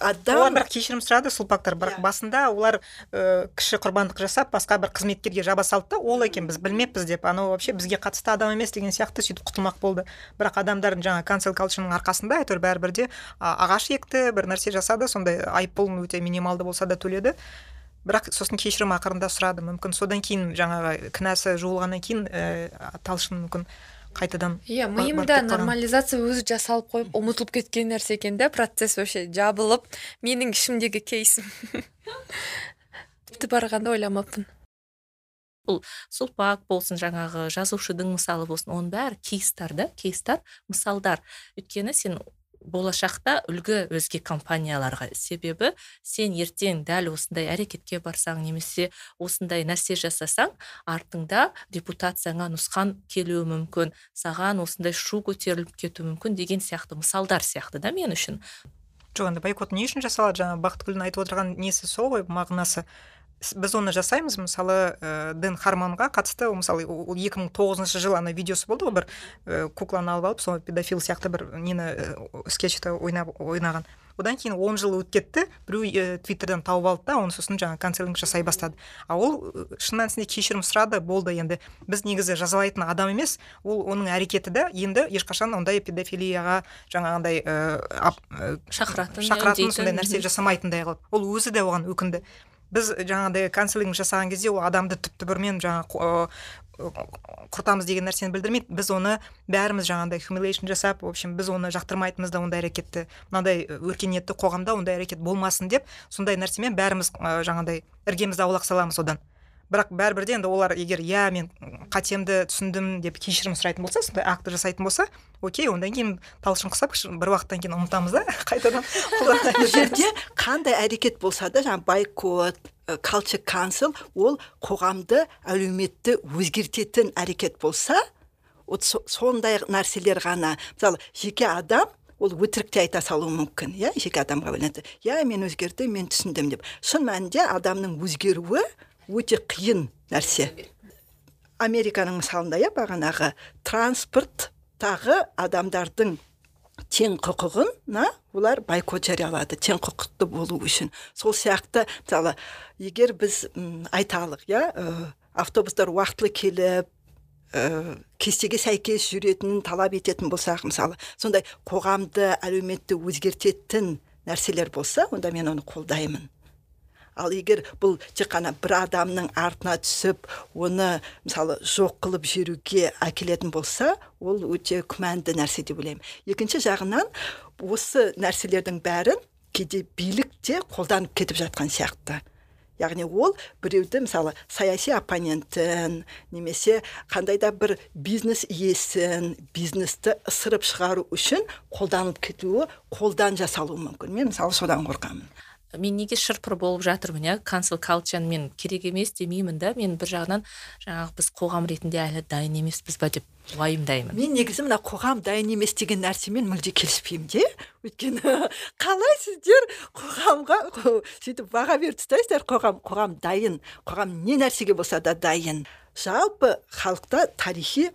адам олар бірақ кешірім сұрады сұлпақтар бірақ басында олар ә, кіші құрбандық жасап басқа бір қызметкерге жаба салды да ол екен біз білмеппіз деп. Анау вообще бізге қатысты адам емес деген сияқты сөйтіп құтылмақ болды. Бірақ адамдардың жаңа cancel cultureның арқасында әйтеуір бәрібір де ағаш екті бір нәрсе жасады сондай айыппұлын өте минималды болса да төледі. Бірақ сосын кешірім ақырында сұрады мүмкін. Содан кейін жаңағы кінәсі жуылғаннан кейін ә, талшын мүмкін. Қайтадан иә миымда нормализация өзі жасалып қойып ұмытылып кеткен нәрсе екен да процесс вообще жабылып менің ішімдегі кейсім. Тіпті барғанда ойламаппын. Бұл сұлпак болсын жаңағы жазушының мысалы болсын оның бәрі кейстар да кейстар мысалдар. Өйткені сен болашақта үлгі өзге компанияларға себебі сен ертең дәл осындай әрекетке барсаң немесе осындай нәрсе жасасаң артыңда репутацияңа нұсқан келуі мүмкін саған осындай шу көтеріліп кетуі мүмкін деген сияқты мысалдар сияқты да мен үшін. Жоқ енді бойкот не үшін жасалады? Жаңа бақытгүлдің айтып отырған несі сол ғой мағынасы? Біз оны жасаймыз. Мысалы ә, дэн хармонға қатысты мысалы ол екі мың тоғызыншы жылы ана видеосы болды ғой бір ә, кукланы алып алып сол педофил сияқты бір нені ә, скетчті ойнап ойнаған. Одан кейін он жыл өтіп кетті біреу ә, твиттерден тауып алды да оны сосын жаңағы канцелинг жасай бастады. А ол шын мәнісінде кешірім сұрады болды енді. Біз негізі жазалайтын адам емес ол оның әрекеті да енді ешқашан ондай педофилияға жаңағындай ә, шақыратын шақыратын сондай нәрсе жасамайтындай қылып. Ол өзі де оған өкінді. Біз жаңағыдай канцелинг жасаған кезде ол адамды түп түбірімен жаңағы құртамыз деген нәрсені білдірмейді. Біз оны бәріміз жаңағыдай хумилейшн жасап в общем біз оны жақтырмайтынбыз да ондай әрекетті мынандай өркениетті қоғамда ондай әрекет болмасын деп сондай нәрсемен бәріміз жаңағыдай іргемізді аулақ саламыз одан. Бірақ бәрібір де енді олар егер иә мен қатемді түсіндім деп кешірім сұрайтын болса сондай акті жасайтын болса окей одан кейін талшын құсап бір уақыттан кейін ұмытамыз да қайтадан бұл жерде қандай әрекет болса да жаңағы байкот culture council ол қоғамды әлеуметті өзгертетін әрекет болса вот сондай нәрселер ғана. Мысалы жеке адам ол өтірік те айта салуы мүмкін иә жеке адамға байланысты. Иә мен өзгердім мен түсіндім деп. Шын мәнінде адамның өзгеруі өте қиын нәрсе. Американың мысалында иә бағанағы транспорттағы адамдардың тең құқығына олар байкот жариялады тең құқықты болу үшін. Сол сияқты мысалы егер біз айталық иә автобустар уақытылы келіп ә, кестеге сәйкес жүретінін талап ететін болсақ мысалы сондай қоғамды әлеуметті өзгертетін нәрселер болса онда мен оны қолдаймын. Ал егер бұл тек қана бір адамның артына түсіп оны мысалы жоқ қылып жіберуге әкелетін болса ол өте күмәнді нәрсе деп ойлаймын. Екінші жағынан осы нәрселердің бәрін кейде билік те қолданып кетіп жатқан сияқты. Яғни ол біреуді мысалы саяси оппонентін немесе қандай да бір бизнес иесін бизнесті ысырып шығару үшін қолданылып кетуі қолдан жасалуы мүмкін. Мен мысалы содан қорқамын. Мен неге шырпыр болып жатырмын иә? Cancel culture мен керек емес демеймін да. Мен бір жағынан жаңағы біз қоғам ретінде әлі дайын емеспіз ба деп уайымдаймын. Мен негізі мына қоғам дайын емес деген нәрсемен мүлде келіспеймін де. Өйткені қалай сіздер қоғамға сөйтіп баға беріп тастайсыздар қоғам қоғам дайын қоғам не нәрсеге болса да дайын. Жалпы халықта тарихи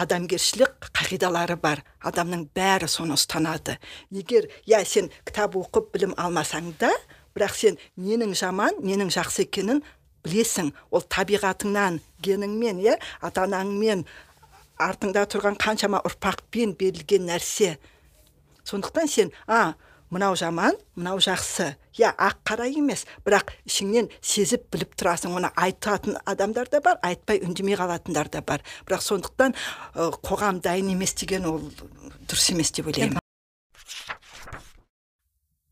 адамгершілік қағидалары бар. Адамның бәрі соны ұстанады. Егер иә сен кітап оқып білім алмасаң да бірақ сен ненің жаман ненің жақсы екенін білесің. Ол табиғатыңнан геніңмен иә ата анаңмен артыңда тұрған қаншама ұрпақпен берілген нәрсе сондықтан сен а мынау жаман мынау жақсы. Иә ақ қара емес. Бірақ ішіңнен сезіп біліп тұрасың оны айтатын адамдар да бар айтпай үндемей қалатындар да бар. Бірақ сондықтан ә, қоғам дайын емес деген ол дұрыс емес деп ойлаймын.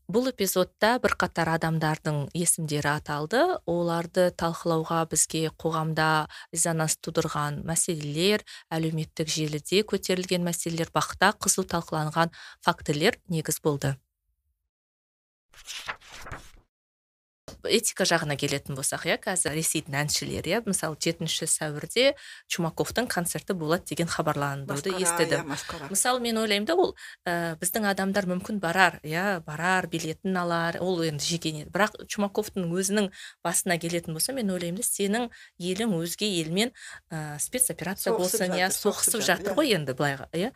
Бұл эпизодта бірқатар адамдардың есімдері аталды. Оларды талқылауға бізге қоғамда резонанс тудырған мәселелер әлеуметтік желіде көтерілген мәселелер бақта қызу талқыланған фактілер негіз болды. Этика жағына келетін болсақ иә қазір ресейдің әншілері иә мысалы жетінші сәуірде чумаковтың концерті болады деген хабарлануды естідім. иә, мысалы мен ойлаймын да ол ә, біздің адамдар мүмкін барар иә барар билетін алар ол енді жеке бірақ чумаковтың өзінің басына келетін болса мен ойлаймын да сенің елің өзге елмен ә, спецоперация болсын иә соғысып жатыр жатыр, ғой енді былайға иә.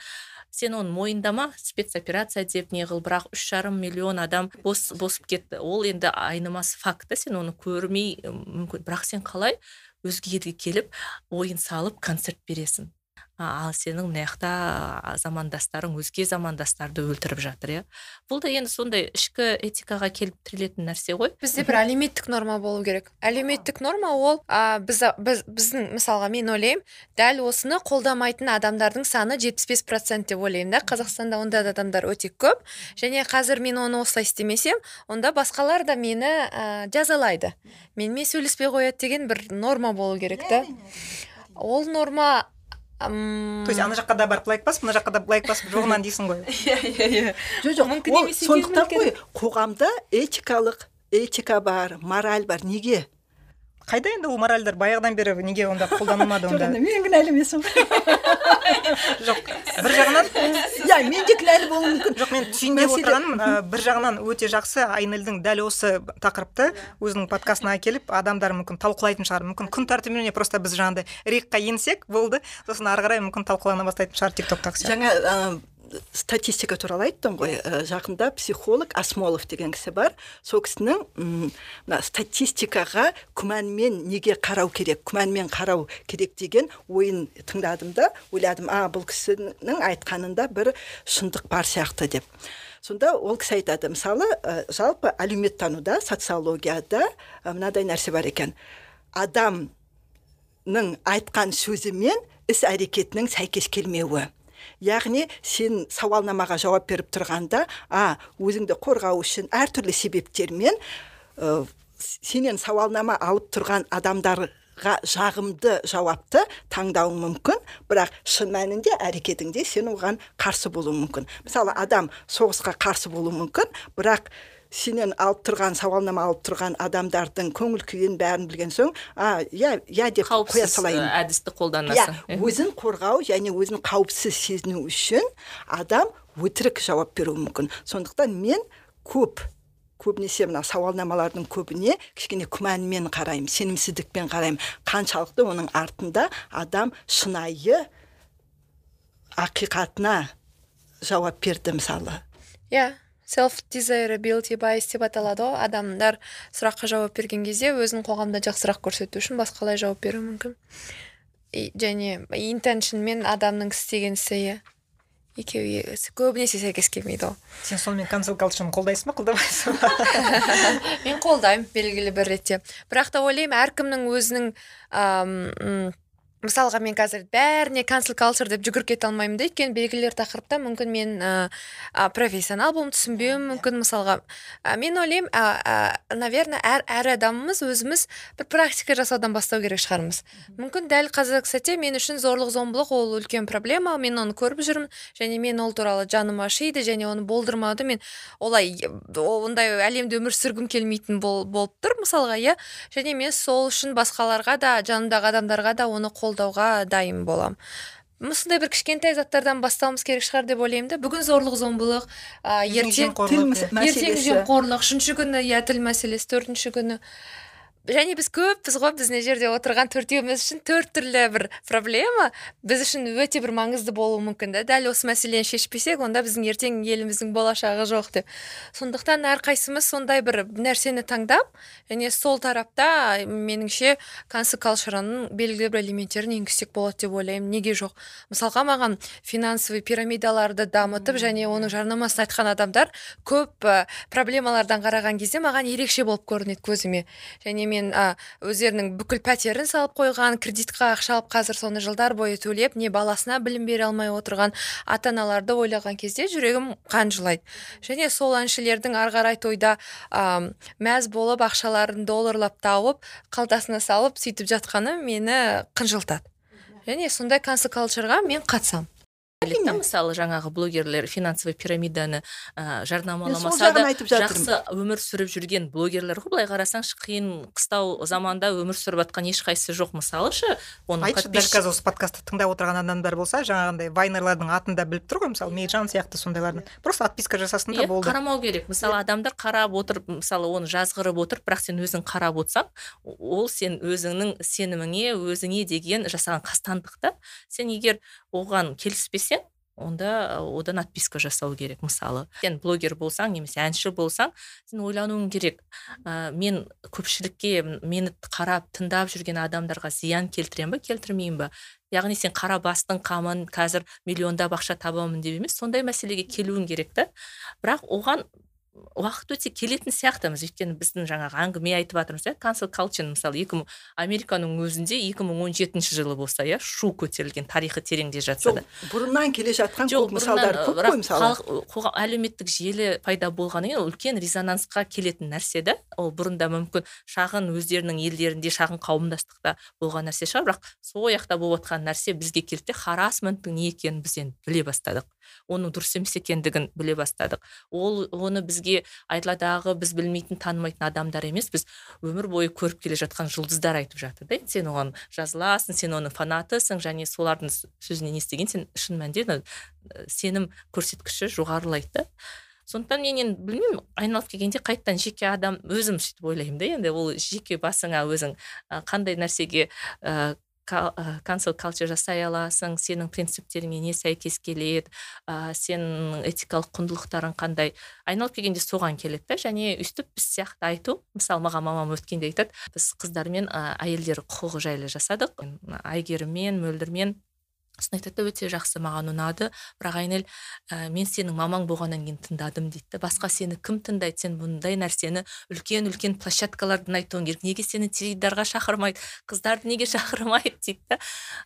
Сен оны мойындама спецоперация деп не қыл бірақ үш жарым миллион адам бос босып кетті. Ол енді айнымас факт та сен оны көрмей мүмкін бірақ сен қалай өзге елге келіп ойын салып концерт бересің? Ал сенің мына жақта замандастарың өзге замандастарды өлтіріп жатыр иә? Бұл да енді сондай ішкі этикаға келіп тірелетін нәрсе ғой. Бізде бір әлеуметтік норма болу керек. Әлеуметтік норма ол а, біз, біз біздің мысалға мен ойлаймын дәл осыны қолдамайтын адамдардың саны 75 процент деп ойлаймын да. Қазақстанда ондай адамдар өте көп. Және қазір мен оны осылай істемесем онда басқалар да мені ә, жазалайды. Менімен сөйлеспей қояды деген бір норма болу керек та. ол норма то есть ана жаққа да барып лайк бас мына жаққа да лайк басып жоғынан дейсің ғой. Иә иә иә. Жоқ жоқ мүмкін емес сондықтан ғой қоғамда этикалық этика бар мораль бар. Неге? Қайда енді ол моральдар? Баяғыдан бері неге онда қолданылмады онда? мен кінәлі емеспін. Жоқ бір жағынан иә мен де кінәлі болуым мүмкін. Жоқ мен түйіндеп отырғаным бір жағынан өте жақсы айнелдің дәл осы тақырыпты өзінің подкастына әкеліп адамдар мүмкін талқылайтын шығар. Мүмкін күн тәртібіне просто біз жаңағыдай рейкқа енсек болды. Сосын ары қарай мүмкін талқылана бастайтын шығар тик токтағы жаңа статистика туралы айттың ғой. Ә, жақында психолог асмолов деген кісі бар. Сол кісінің статистикаға күмәнмен неге қарау керек күмәнмен қарау керек деген ойын тыңдадым да ойладым а бұл кісінің айтқанында бір шындық бар сияқты деп. Сонда ол кісі айтады мысалы ә, жалпы әлеуметтануда социологияда ә, мынадай нәрсе бар екен. Адамның айтқан сөзі мен іс әрекетінің сәйкес келмеуі. Яғни сен сауалнамаға жауап беріп тұрғанда а өзіңді қорғау үшін әртүрлі себептермен ә, сенен сауалнама алып тұрған адамдарға жағымды жауапты таңдауың мүмкін бірақ шын мәнінде әрекетіңде сен оған қарсы болуың мүмкін. Мысалы адам соғысқа қарсы болуы мүмкін бірақ сенен алып тұрған сауалнама алып тұрған адамдардың көңіл күйін бәрін білген соң а иә иә деп қоя салайын. ә, әдісті иә қолданасың өзін қорғау және өзін қауіпсіз сезіну үшін адам өтірік жауап беруі мүмкін. Сондықтан мен көп көбінесе мына сауалнамалардың көбіне кішкене күмәнмен қараймын сенімсіздікпен қараймын. Қаншалықты оның артында адам шынайы ақиқатына жауап берді мысалы. Иә self desirability bias деп аталады ғой адамдар сұраққа жауап берген кезде өзін қоғамда жақсырақ көрсету үшін басқалай жауап беруі мүмкін. И- және intention мен адамның істеген ісі иә. Екеуі көбінесе сәйкес келмейді ғой сен сонымен cancel culture'ны қолдайсың ба қолдамайсың ба? Мен қолдаймын белгілі бір ретте. Бірақ та ойлаймын әркімнің өзінің мысалға мен қазір бәріне cancel culture деп жүгіріп кете алмаймын да. Өйткені белгілі бір тақырыпта мүмкін мен ә, профессионал болуым түсінбеуім мүмкін мысалға. Ә, мен ойлаймын ә, ә, наверное әр, әр адамымыз өзіміз бір практика жасаудан бастау керек шығармыз. Мүмкін дәл қазіргі сәтте мен үшін зорлық зомбылық ол үлкен проблема. Мен оны көріп жүрмін және мен ол туралы жаным ашиды және оны болдырмауды мен олай ондай әлемде өмір сүргім келмейтін бол, болып тұр мысалға иә. Және мен сол үшін басқаларға да жанымдағы адамдарға да оны қолдауға дайын боламын. Осындай бір кішкентай заттардан бастауымыз керек шығар деп ойлаймын да. Бүгін зорлық зомбылық ә, ертең жемқорлық, үшінші күні иә тіл мәселесі төртінші күні. Және біз көппіз ғой біз мына жерде отырған төртеуміз үшін төрт түрлі бір проблема. Біз үшін өте бір маңызды болуы мүмкін да. Дәл осы мәселені шешпесек онда біздің ертең еліміздің болашағы жоқ деп. Сондықтан әрқайсымыз сондай бір нәрсені таңдап және сол тарапта меніңше culture'ның белгілі бір элементтерін енгізсек болады деп ойлаймын. Неге жоқ? Мысалға маған финансовый пирамидаларды дамытып және оның жарнамасын айтқан адамдар көп проблемалардан қараған кезде маған ерекше болып көрінеді көзіме. Және мен а, өздерінің бүкіл пәтерін салып қойған кредитқа ақша алып қазір соны жылдар бойы төлеп не баласына білім бере алмай отырған ата аналарды ойлаған кезде жүрегім қан жылайды. Және сол әншілердің ары қарай тойда ә, мәз болып ақшаларын долларлап тауып қалтасына салып сөйтіп жатқаны мені қынжылтады. Және сондай cultureға мен қатысамын. Мысалы жаңағы блогерлер финансовый пирамиданы ә, жарнамаламаса да жақсы өмір сүріп жүрген блогерлер ғой. Былай қарасаңшы қиын қыстау заманда өмір сүріп жатқан ешқайсысы жоқ. Мысалы шы оның айтшы дәл қазір осы подкастты тыңдап отырған адамдар болса жаңағындай вайнерлардың атын да біліп тұр ғой. Мысалы мейіржан сияқты сондайлардың. Просто отписка жасасын да болды. қарамау керек. Мысалы адамдар қарап отырып мысалы оны жазғырып отырып бірақ сен өзің қарап отырсаң ол сен өзіңнің сеніміңе өзіңе деген жасаған қастандық та. Сен егер оған келіспесең онда одан отписка жасау керек мысалы. Сен блогер болсаң немесе әнші болсаң сен ойлануың керек. Ә, мен көпшілікке мені қарап тыңдап жүрген адамдарға зиян келтіремін ба келтірмеймін ба яғни сен қара бастың қамын қазір миллиондап ақша табамын деп емес сондай мәселеге келуің керек та. Бірақ оған уақыт өте келетін сияқтымыз өйткені біздің жаңағы әңгіме айтып жатырмыз иә cancel culture мысалы екі мың американың өзінде 2017 жылы болса иә шу көтерілген тарихы тереңде жатса да. бұрыннан келе жатқан көп мысалдар көп қой мысалы. әлеуметтік желі пайда болғаннан кейін үлкен резонансқа келетін нәрсе да ол бұрында мүмкін шағын өздерінің елдерінде шағын қауымдастықта болған нәрсе шығар бірақ сол жақта болып жатқан нәрсе бізге келді де харасменттің не екенін біз енді біле бастадық. Оның дұрыс емес екендігін біле бастадық. Ол оны бізге айтыладағы біз білмейтін танымайтын адамдар емес біз өмір бойы көріп келе жатқан жұлдыздар айтып жатыр да. Сен оған жазыласың сен оның фанатысың және солардың сөзінен естіген сен шын мәнінде сенім көрсеткіші жоғарылайды да. Сондықтан мен енді білмеймін айналып келгенде қайтадан жеке адам өзім сөйтіп ойлаймын да. Енді ол жеке басыңа өзің қандай нәрсеге cancel culture жасай аласың сенің принциптеріңе не сәйкес келеді ә, сенің этикалық құндылықтарың қандай? Айналып келгенде соған келеді да және өйстіп біз сияқты айту мысалы маған мамам өткенде айтады біз қыздармен ә, әйелдер құқығы жайлы жасадық. Әйгеріммен мөлдірмен сосын айтады өте жақсы маған ұнады. Бірақ айнель ә, мен сенің мамаң болғаннан кейін тыңдадым дейді. Басқа сені кім тыңдайды? Сен бұндай нәрсені үлкен үлкен площадкалардан айтуың керек. Неге сені теледидарға шақырмайды? Қыздарды неге шақырмайды? дейді да.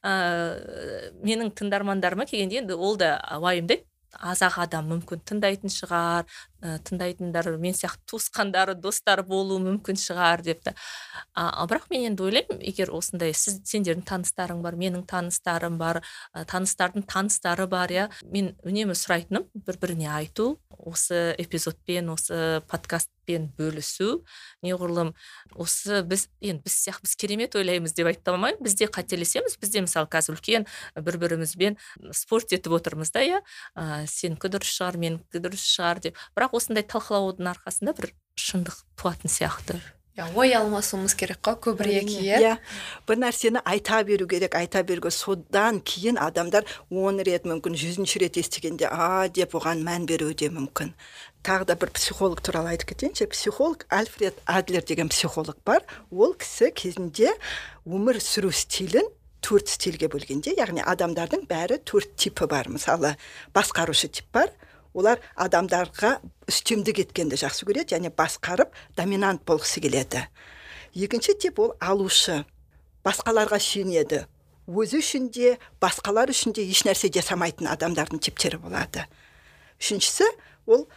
Ә, менің тыңдармандарыма келгенде енді ол да уайымдайды аз ақ адам мүмкін тыңдайтын шығар ә, тыңдайтындар мен сияқты туысқандары достары болуы мүмкін шығар деп та. А, бірақ мен енді ойлаймын егер осындай сіз сендердің таныстарың бар менің таныстарым бар ә, таныстардың таныстары бар иә мен үнемі сұрайтыным бір біріне айту осы эпизодпен осы подкастпен бөлісу. Неғұрлым осы біз енді біз сияқты біз керемет ойлаймыз деп айта алмаймын. Біз де қателесеміз. Біз де мысалы қазір үлкен бір бірімізбен спорт етіп отырмыз да иә. Ә, сенікі дұрыс шығар менікі дұрыс шығар деп. Бірақ бірақ осындай талқылаудың арқасында бір шындық туатын сияқты. Иә ой алмасуымыз керек қой көбірек иә. иә. Бір нәрсені айта беру керек айта беруге содан кейін адамдар он рет мүмкін жүзінші рет естігенде а деп оған мән беруі де мүмкін тағы да бір психолог туралы айтып кетейінші. Психолог альфред адлер деген психолог бар. Ол кісі кезінде өмір сүру стилін төрт стильге бөлгенде яғни адамдардың бәрі төрт типі бар. Мысалы басқарушы тип бар олар адамдарға үстемдік еткенді жақсы көреді және басқарып доминант болғысы келеді. Екінші тип ол алушы. Басқаларға сүйенеді. Өзі үшін де басқалар үшін де ешнәрсе жасамайтын адамдардың типтері болады. Үшіншісі ол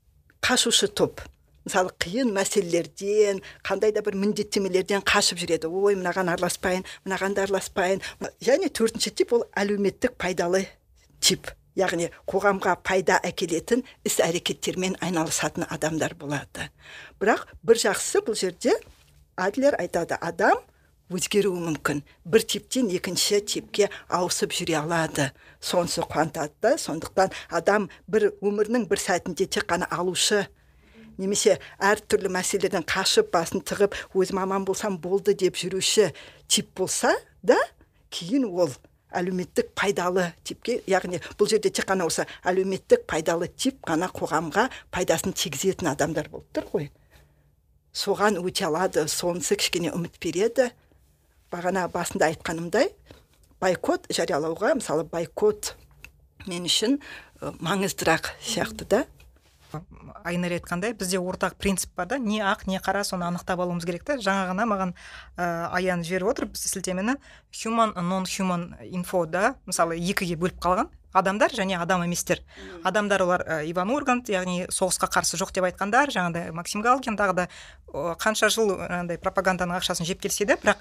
қашушы топ. Мысалы қиын мәселелерден қандай да бір міндеттемелерден қашып жүреді. Ой мынаған араласпайын мынаған араласпайын және төртінші тип ол әлеуметтік пайдалы тип. Яғни қоғамға пайда әкелетін іс әрекеттермен айналысатын адамдар болады. Бірақ бір жақсысы бұл жерде адлер айтады адам өзгеруі мүмкін. Бір типтен екінші типке ауысып жүре алады. Сонысы қуантады да сондықтан адам бір өмірінің бір сәтінде тек қана алушы немесе әртүрлі мәселеден қашып басын тығып өзім аман болсам болды деп жүруші тип болса да кейін ол әлеуметтік пайдалы типке яғни бұл жерде тек қана осы әлеуметтік пайдалы тип қана қоғамға пайдасын тигізетін адамдар болып тұр ғой. Соған өте алады сонысы кішкене үміт береді. Бағана басында айтқанымдай байкот жариялауға мысалы байкот мен үшін маңыздырақ сияқты да. Айнұр айтқандай бізде ортақ принцип бар да не ақ не қара соны анықтап алуымыз керек та. Жаңа ғана маған ә, аян жіберіп отыр сілтемені. Human non human info да мысалы екіге бөліп қалған. Адамдар және адам еместер. Адамдар олар ә, иван ургант яғни соғысқа қарсы жоқ деп айтқандар жаңағыдай максим галкин тағы да қанша жыл андай пропаганданың ақшасын жеп келсе де бірақ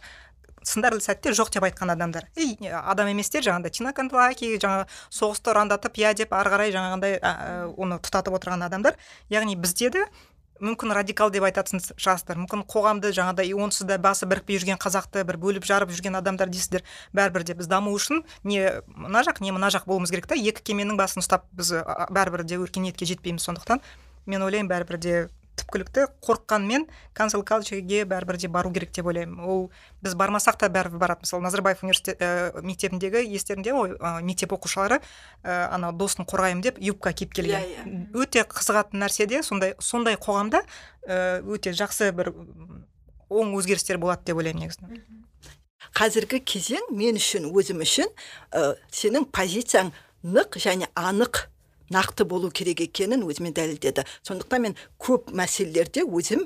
сындарлы сәтте жоқ деп айтқан адамдар. Ей адам еместер жаңағыдай тина кантлаки жаңағы соғысты ұрандатып иә деп ары қарай жаңағындай оны тұтатып отырған адамдар. Яғни бізде де мүмкін радикал деп айтатын шығарсыздар. Мүмкін қоғамды жаңағыдай онсыз да басы бірікпей жүрген қазақты бір бөліп жарып жүрген адамдар дейсіздер бәрібір де. Біз даму үшін не мына жақ не мына жақ болуымыз керек та. Екі кеменің басын ұстап біз бәрібір де өркениетке жетпейміз. Сондықтан мен ойлаймын бәрібір де түпкілікті қорыққанмен cancel cultureге бәрібір де бару керек деп ойлаймын ол біз бармасақ та бәрібір барады мысалы назарбаев университет ә, мектебіндегі естерінде ғой ә, мектеп оқушылары ә, ана досын қорғаймын деп юбка киіп келген yeah, иә, yeah. Иә. өте қызығатын нәрсе де сондай сондай қоғамда ә, өте жақсы бір оң өзгерістер болады деп ойлаймын негізінен қазіргі кезең мен үшін өзім үшін ә, сенің позицияң нық және анық нақты болу керек екенін өзіме дәлелдеді. Сондықтан мен көп мәселелерде өзім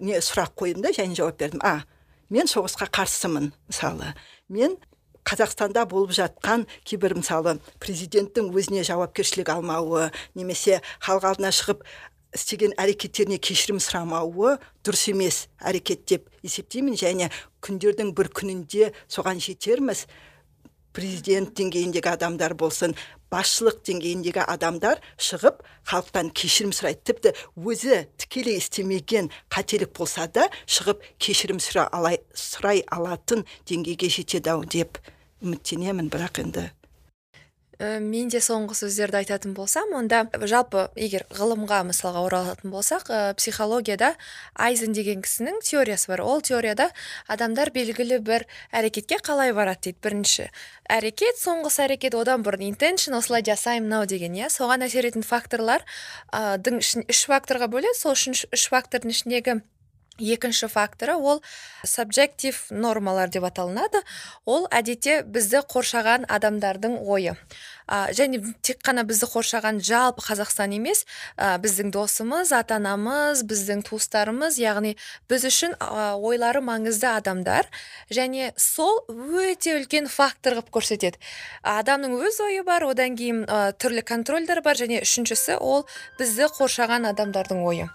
не сұрақ қойдым да және жауап бердім. А мен соғысқа қарсымын мысалы. Мен қазақстанда болып жатқан кейбір мысалы президенттің өзіне жауапкершілік алмауы немесе халық алдына шығып істеген әрекеттеріне кешірім сұрамауы дұрыс емес әрекет деп есептеймін. Және күндердің бір күнінде соған жетерміз. Президент деңгейіндегі адамдар болсын басшылық деңгейіндегі адамдар шығып халықтан кешірім сұрайды тіпті өзі тікелей істемеген қателік болса да шығып кешірім сұрай алатын деңгейге жетеді ау деп үміттенемін бірақ енді мен де соңғы сөздерді айтатын болсам онда жалпы егер ғылымға мысалға оралатын болсақ ә, психологияда айзен деген кісінің теориясы бар. Ол теорияда адамдар белгілі бір әрекетке қалай барады дейді. Бірінші әрекет соңғысы әрекет одан бұрын интеншн осылай жасаймын мынау деген иә? Соған әсер ететін факторлар дың үш факторға бөледі. Сол үш фактордың ішіндегі екінші факторы ол субжектив нормалар деп аталынады. Ол әдетте бізді қоршаған адамдардың ойы. Және тек қана бізді қоршаған жалпы қазақстан емес біздің досымыз ата анамыз біздің туыстарымыз яғни біз үшін ойлары маңызды адамдар. Және сол өте үлкен фактор қылып көрсетеді. Адамның өз ойы бар одан кейін түрлі контрольдер бар және үшіншісі ол бізді қоршаған адамдардың ойы.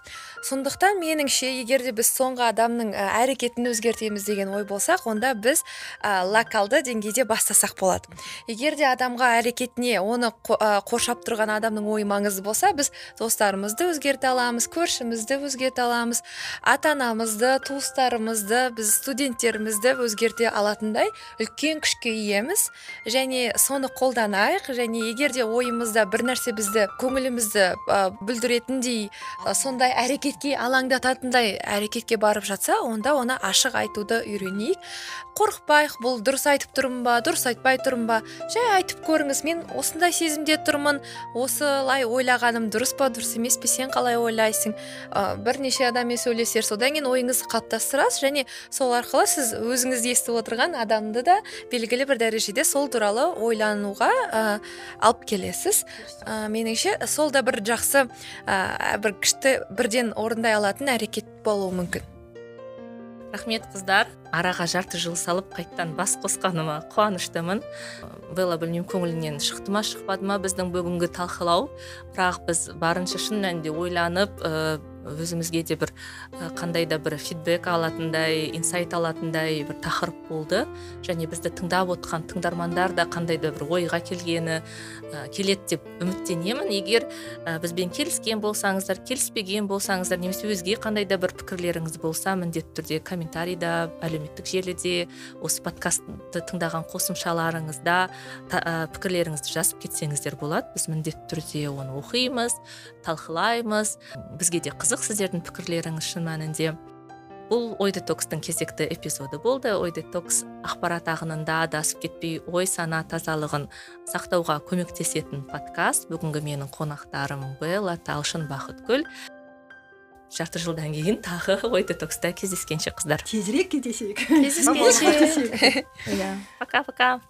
Сондықтан меніңше егер де біз соңғы адамның әрекетін өзгертеміз деген ой болсақ онда біз локалды деңгейде бастасақ болады. Егер де адамға әрекетіне не оны қоршап тұрған адамның ойы маңызды болса біз достарымызды өзгерте аламыз көршімізді өзгерте аламыз ата анамызды туыстарымызды біз студенттерімізді өзгерте алатындай үлкен күшке иеміз. Және соны қолданайық. Және егер де ойымызда бір нәрсе бізді көңілімізді ә, бүлдіретіндей сондай әрекетке алаңдататындай әрекетке барып жатса онда оны ашық айтуды үйренейік. Қорықпайық бұл дұрыс айтып тұрмын ба дұрыс айтпай тұрмын ба? Жай айтып көріңіз мен осындай сезімде тұрмын осылай ойлағаным дұрыс па дұрыс емес пе сен қалай ойлайсың? Ә, бірнеше адаммен сөйлесер содан кейін ойыңызды қалыптастырасыз және сол арқылы сіз өзіңіз естіп отырған адамды да белгілі бір дәрежеде сол туралы ойлануға ә, алып келесіз. Ә, меніңше сол да бір жақсы ә, бір күшті бірден орындай алатын әрекет болуы мүмкін. Рахмет қыздар. Араға жарты жыл салып қайттан бас қосқаныма қуаныштымын. Белла білмеймін көңіліңнен шықты ма шықпады ма біздің бүгінгі талқылау. Бірақ біз барынша шын мәнінде ойланып өзімізге де бір қандай да бір фидбек алатындай инсайт алатындай бір тақырып болды. Және бізді тыңдап отқан тыңдармандар да қандай да бір ойға келгені ә, келеді деп үміттенемін. Егер ә, бізбен келіскен болсаңыздар келіспеген болсаңыздар немесе өзге қандай да бір пікірлеріңіз болса міндетті түрде комментарийда әлеуметтік желіде осы подкастты тыңдаған қосымшаларыңызда ә, пікірлеріңізді жазып кетсеңіздер болады. Біз міндетті түрде оны оқимыз. Талқылаймыз бізге де қызық сіздердің пікірлеріңіз шын мәнінде. Бұл ой детокстың кезекті эпизоды болды. Ой детокс ақпарат ағынында адасып кетпей ой сана тазалығын сақтауға көмектесетін подкаст. Бүгінгі менің қонақтарым белла талшын бақытгүл. Жарты жылдан кейін тағы ой детокста кездескенше қыздар. Тезірек кездесейік. Кездескенше. Иә. Пока пока.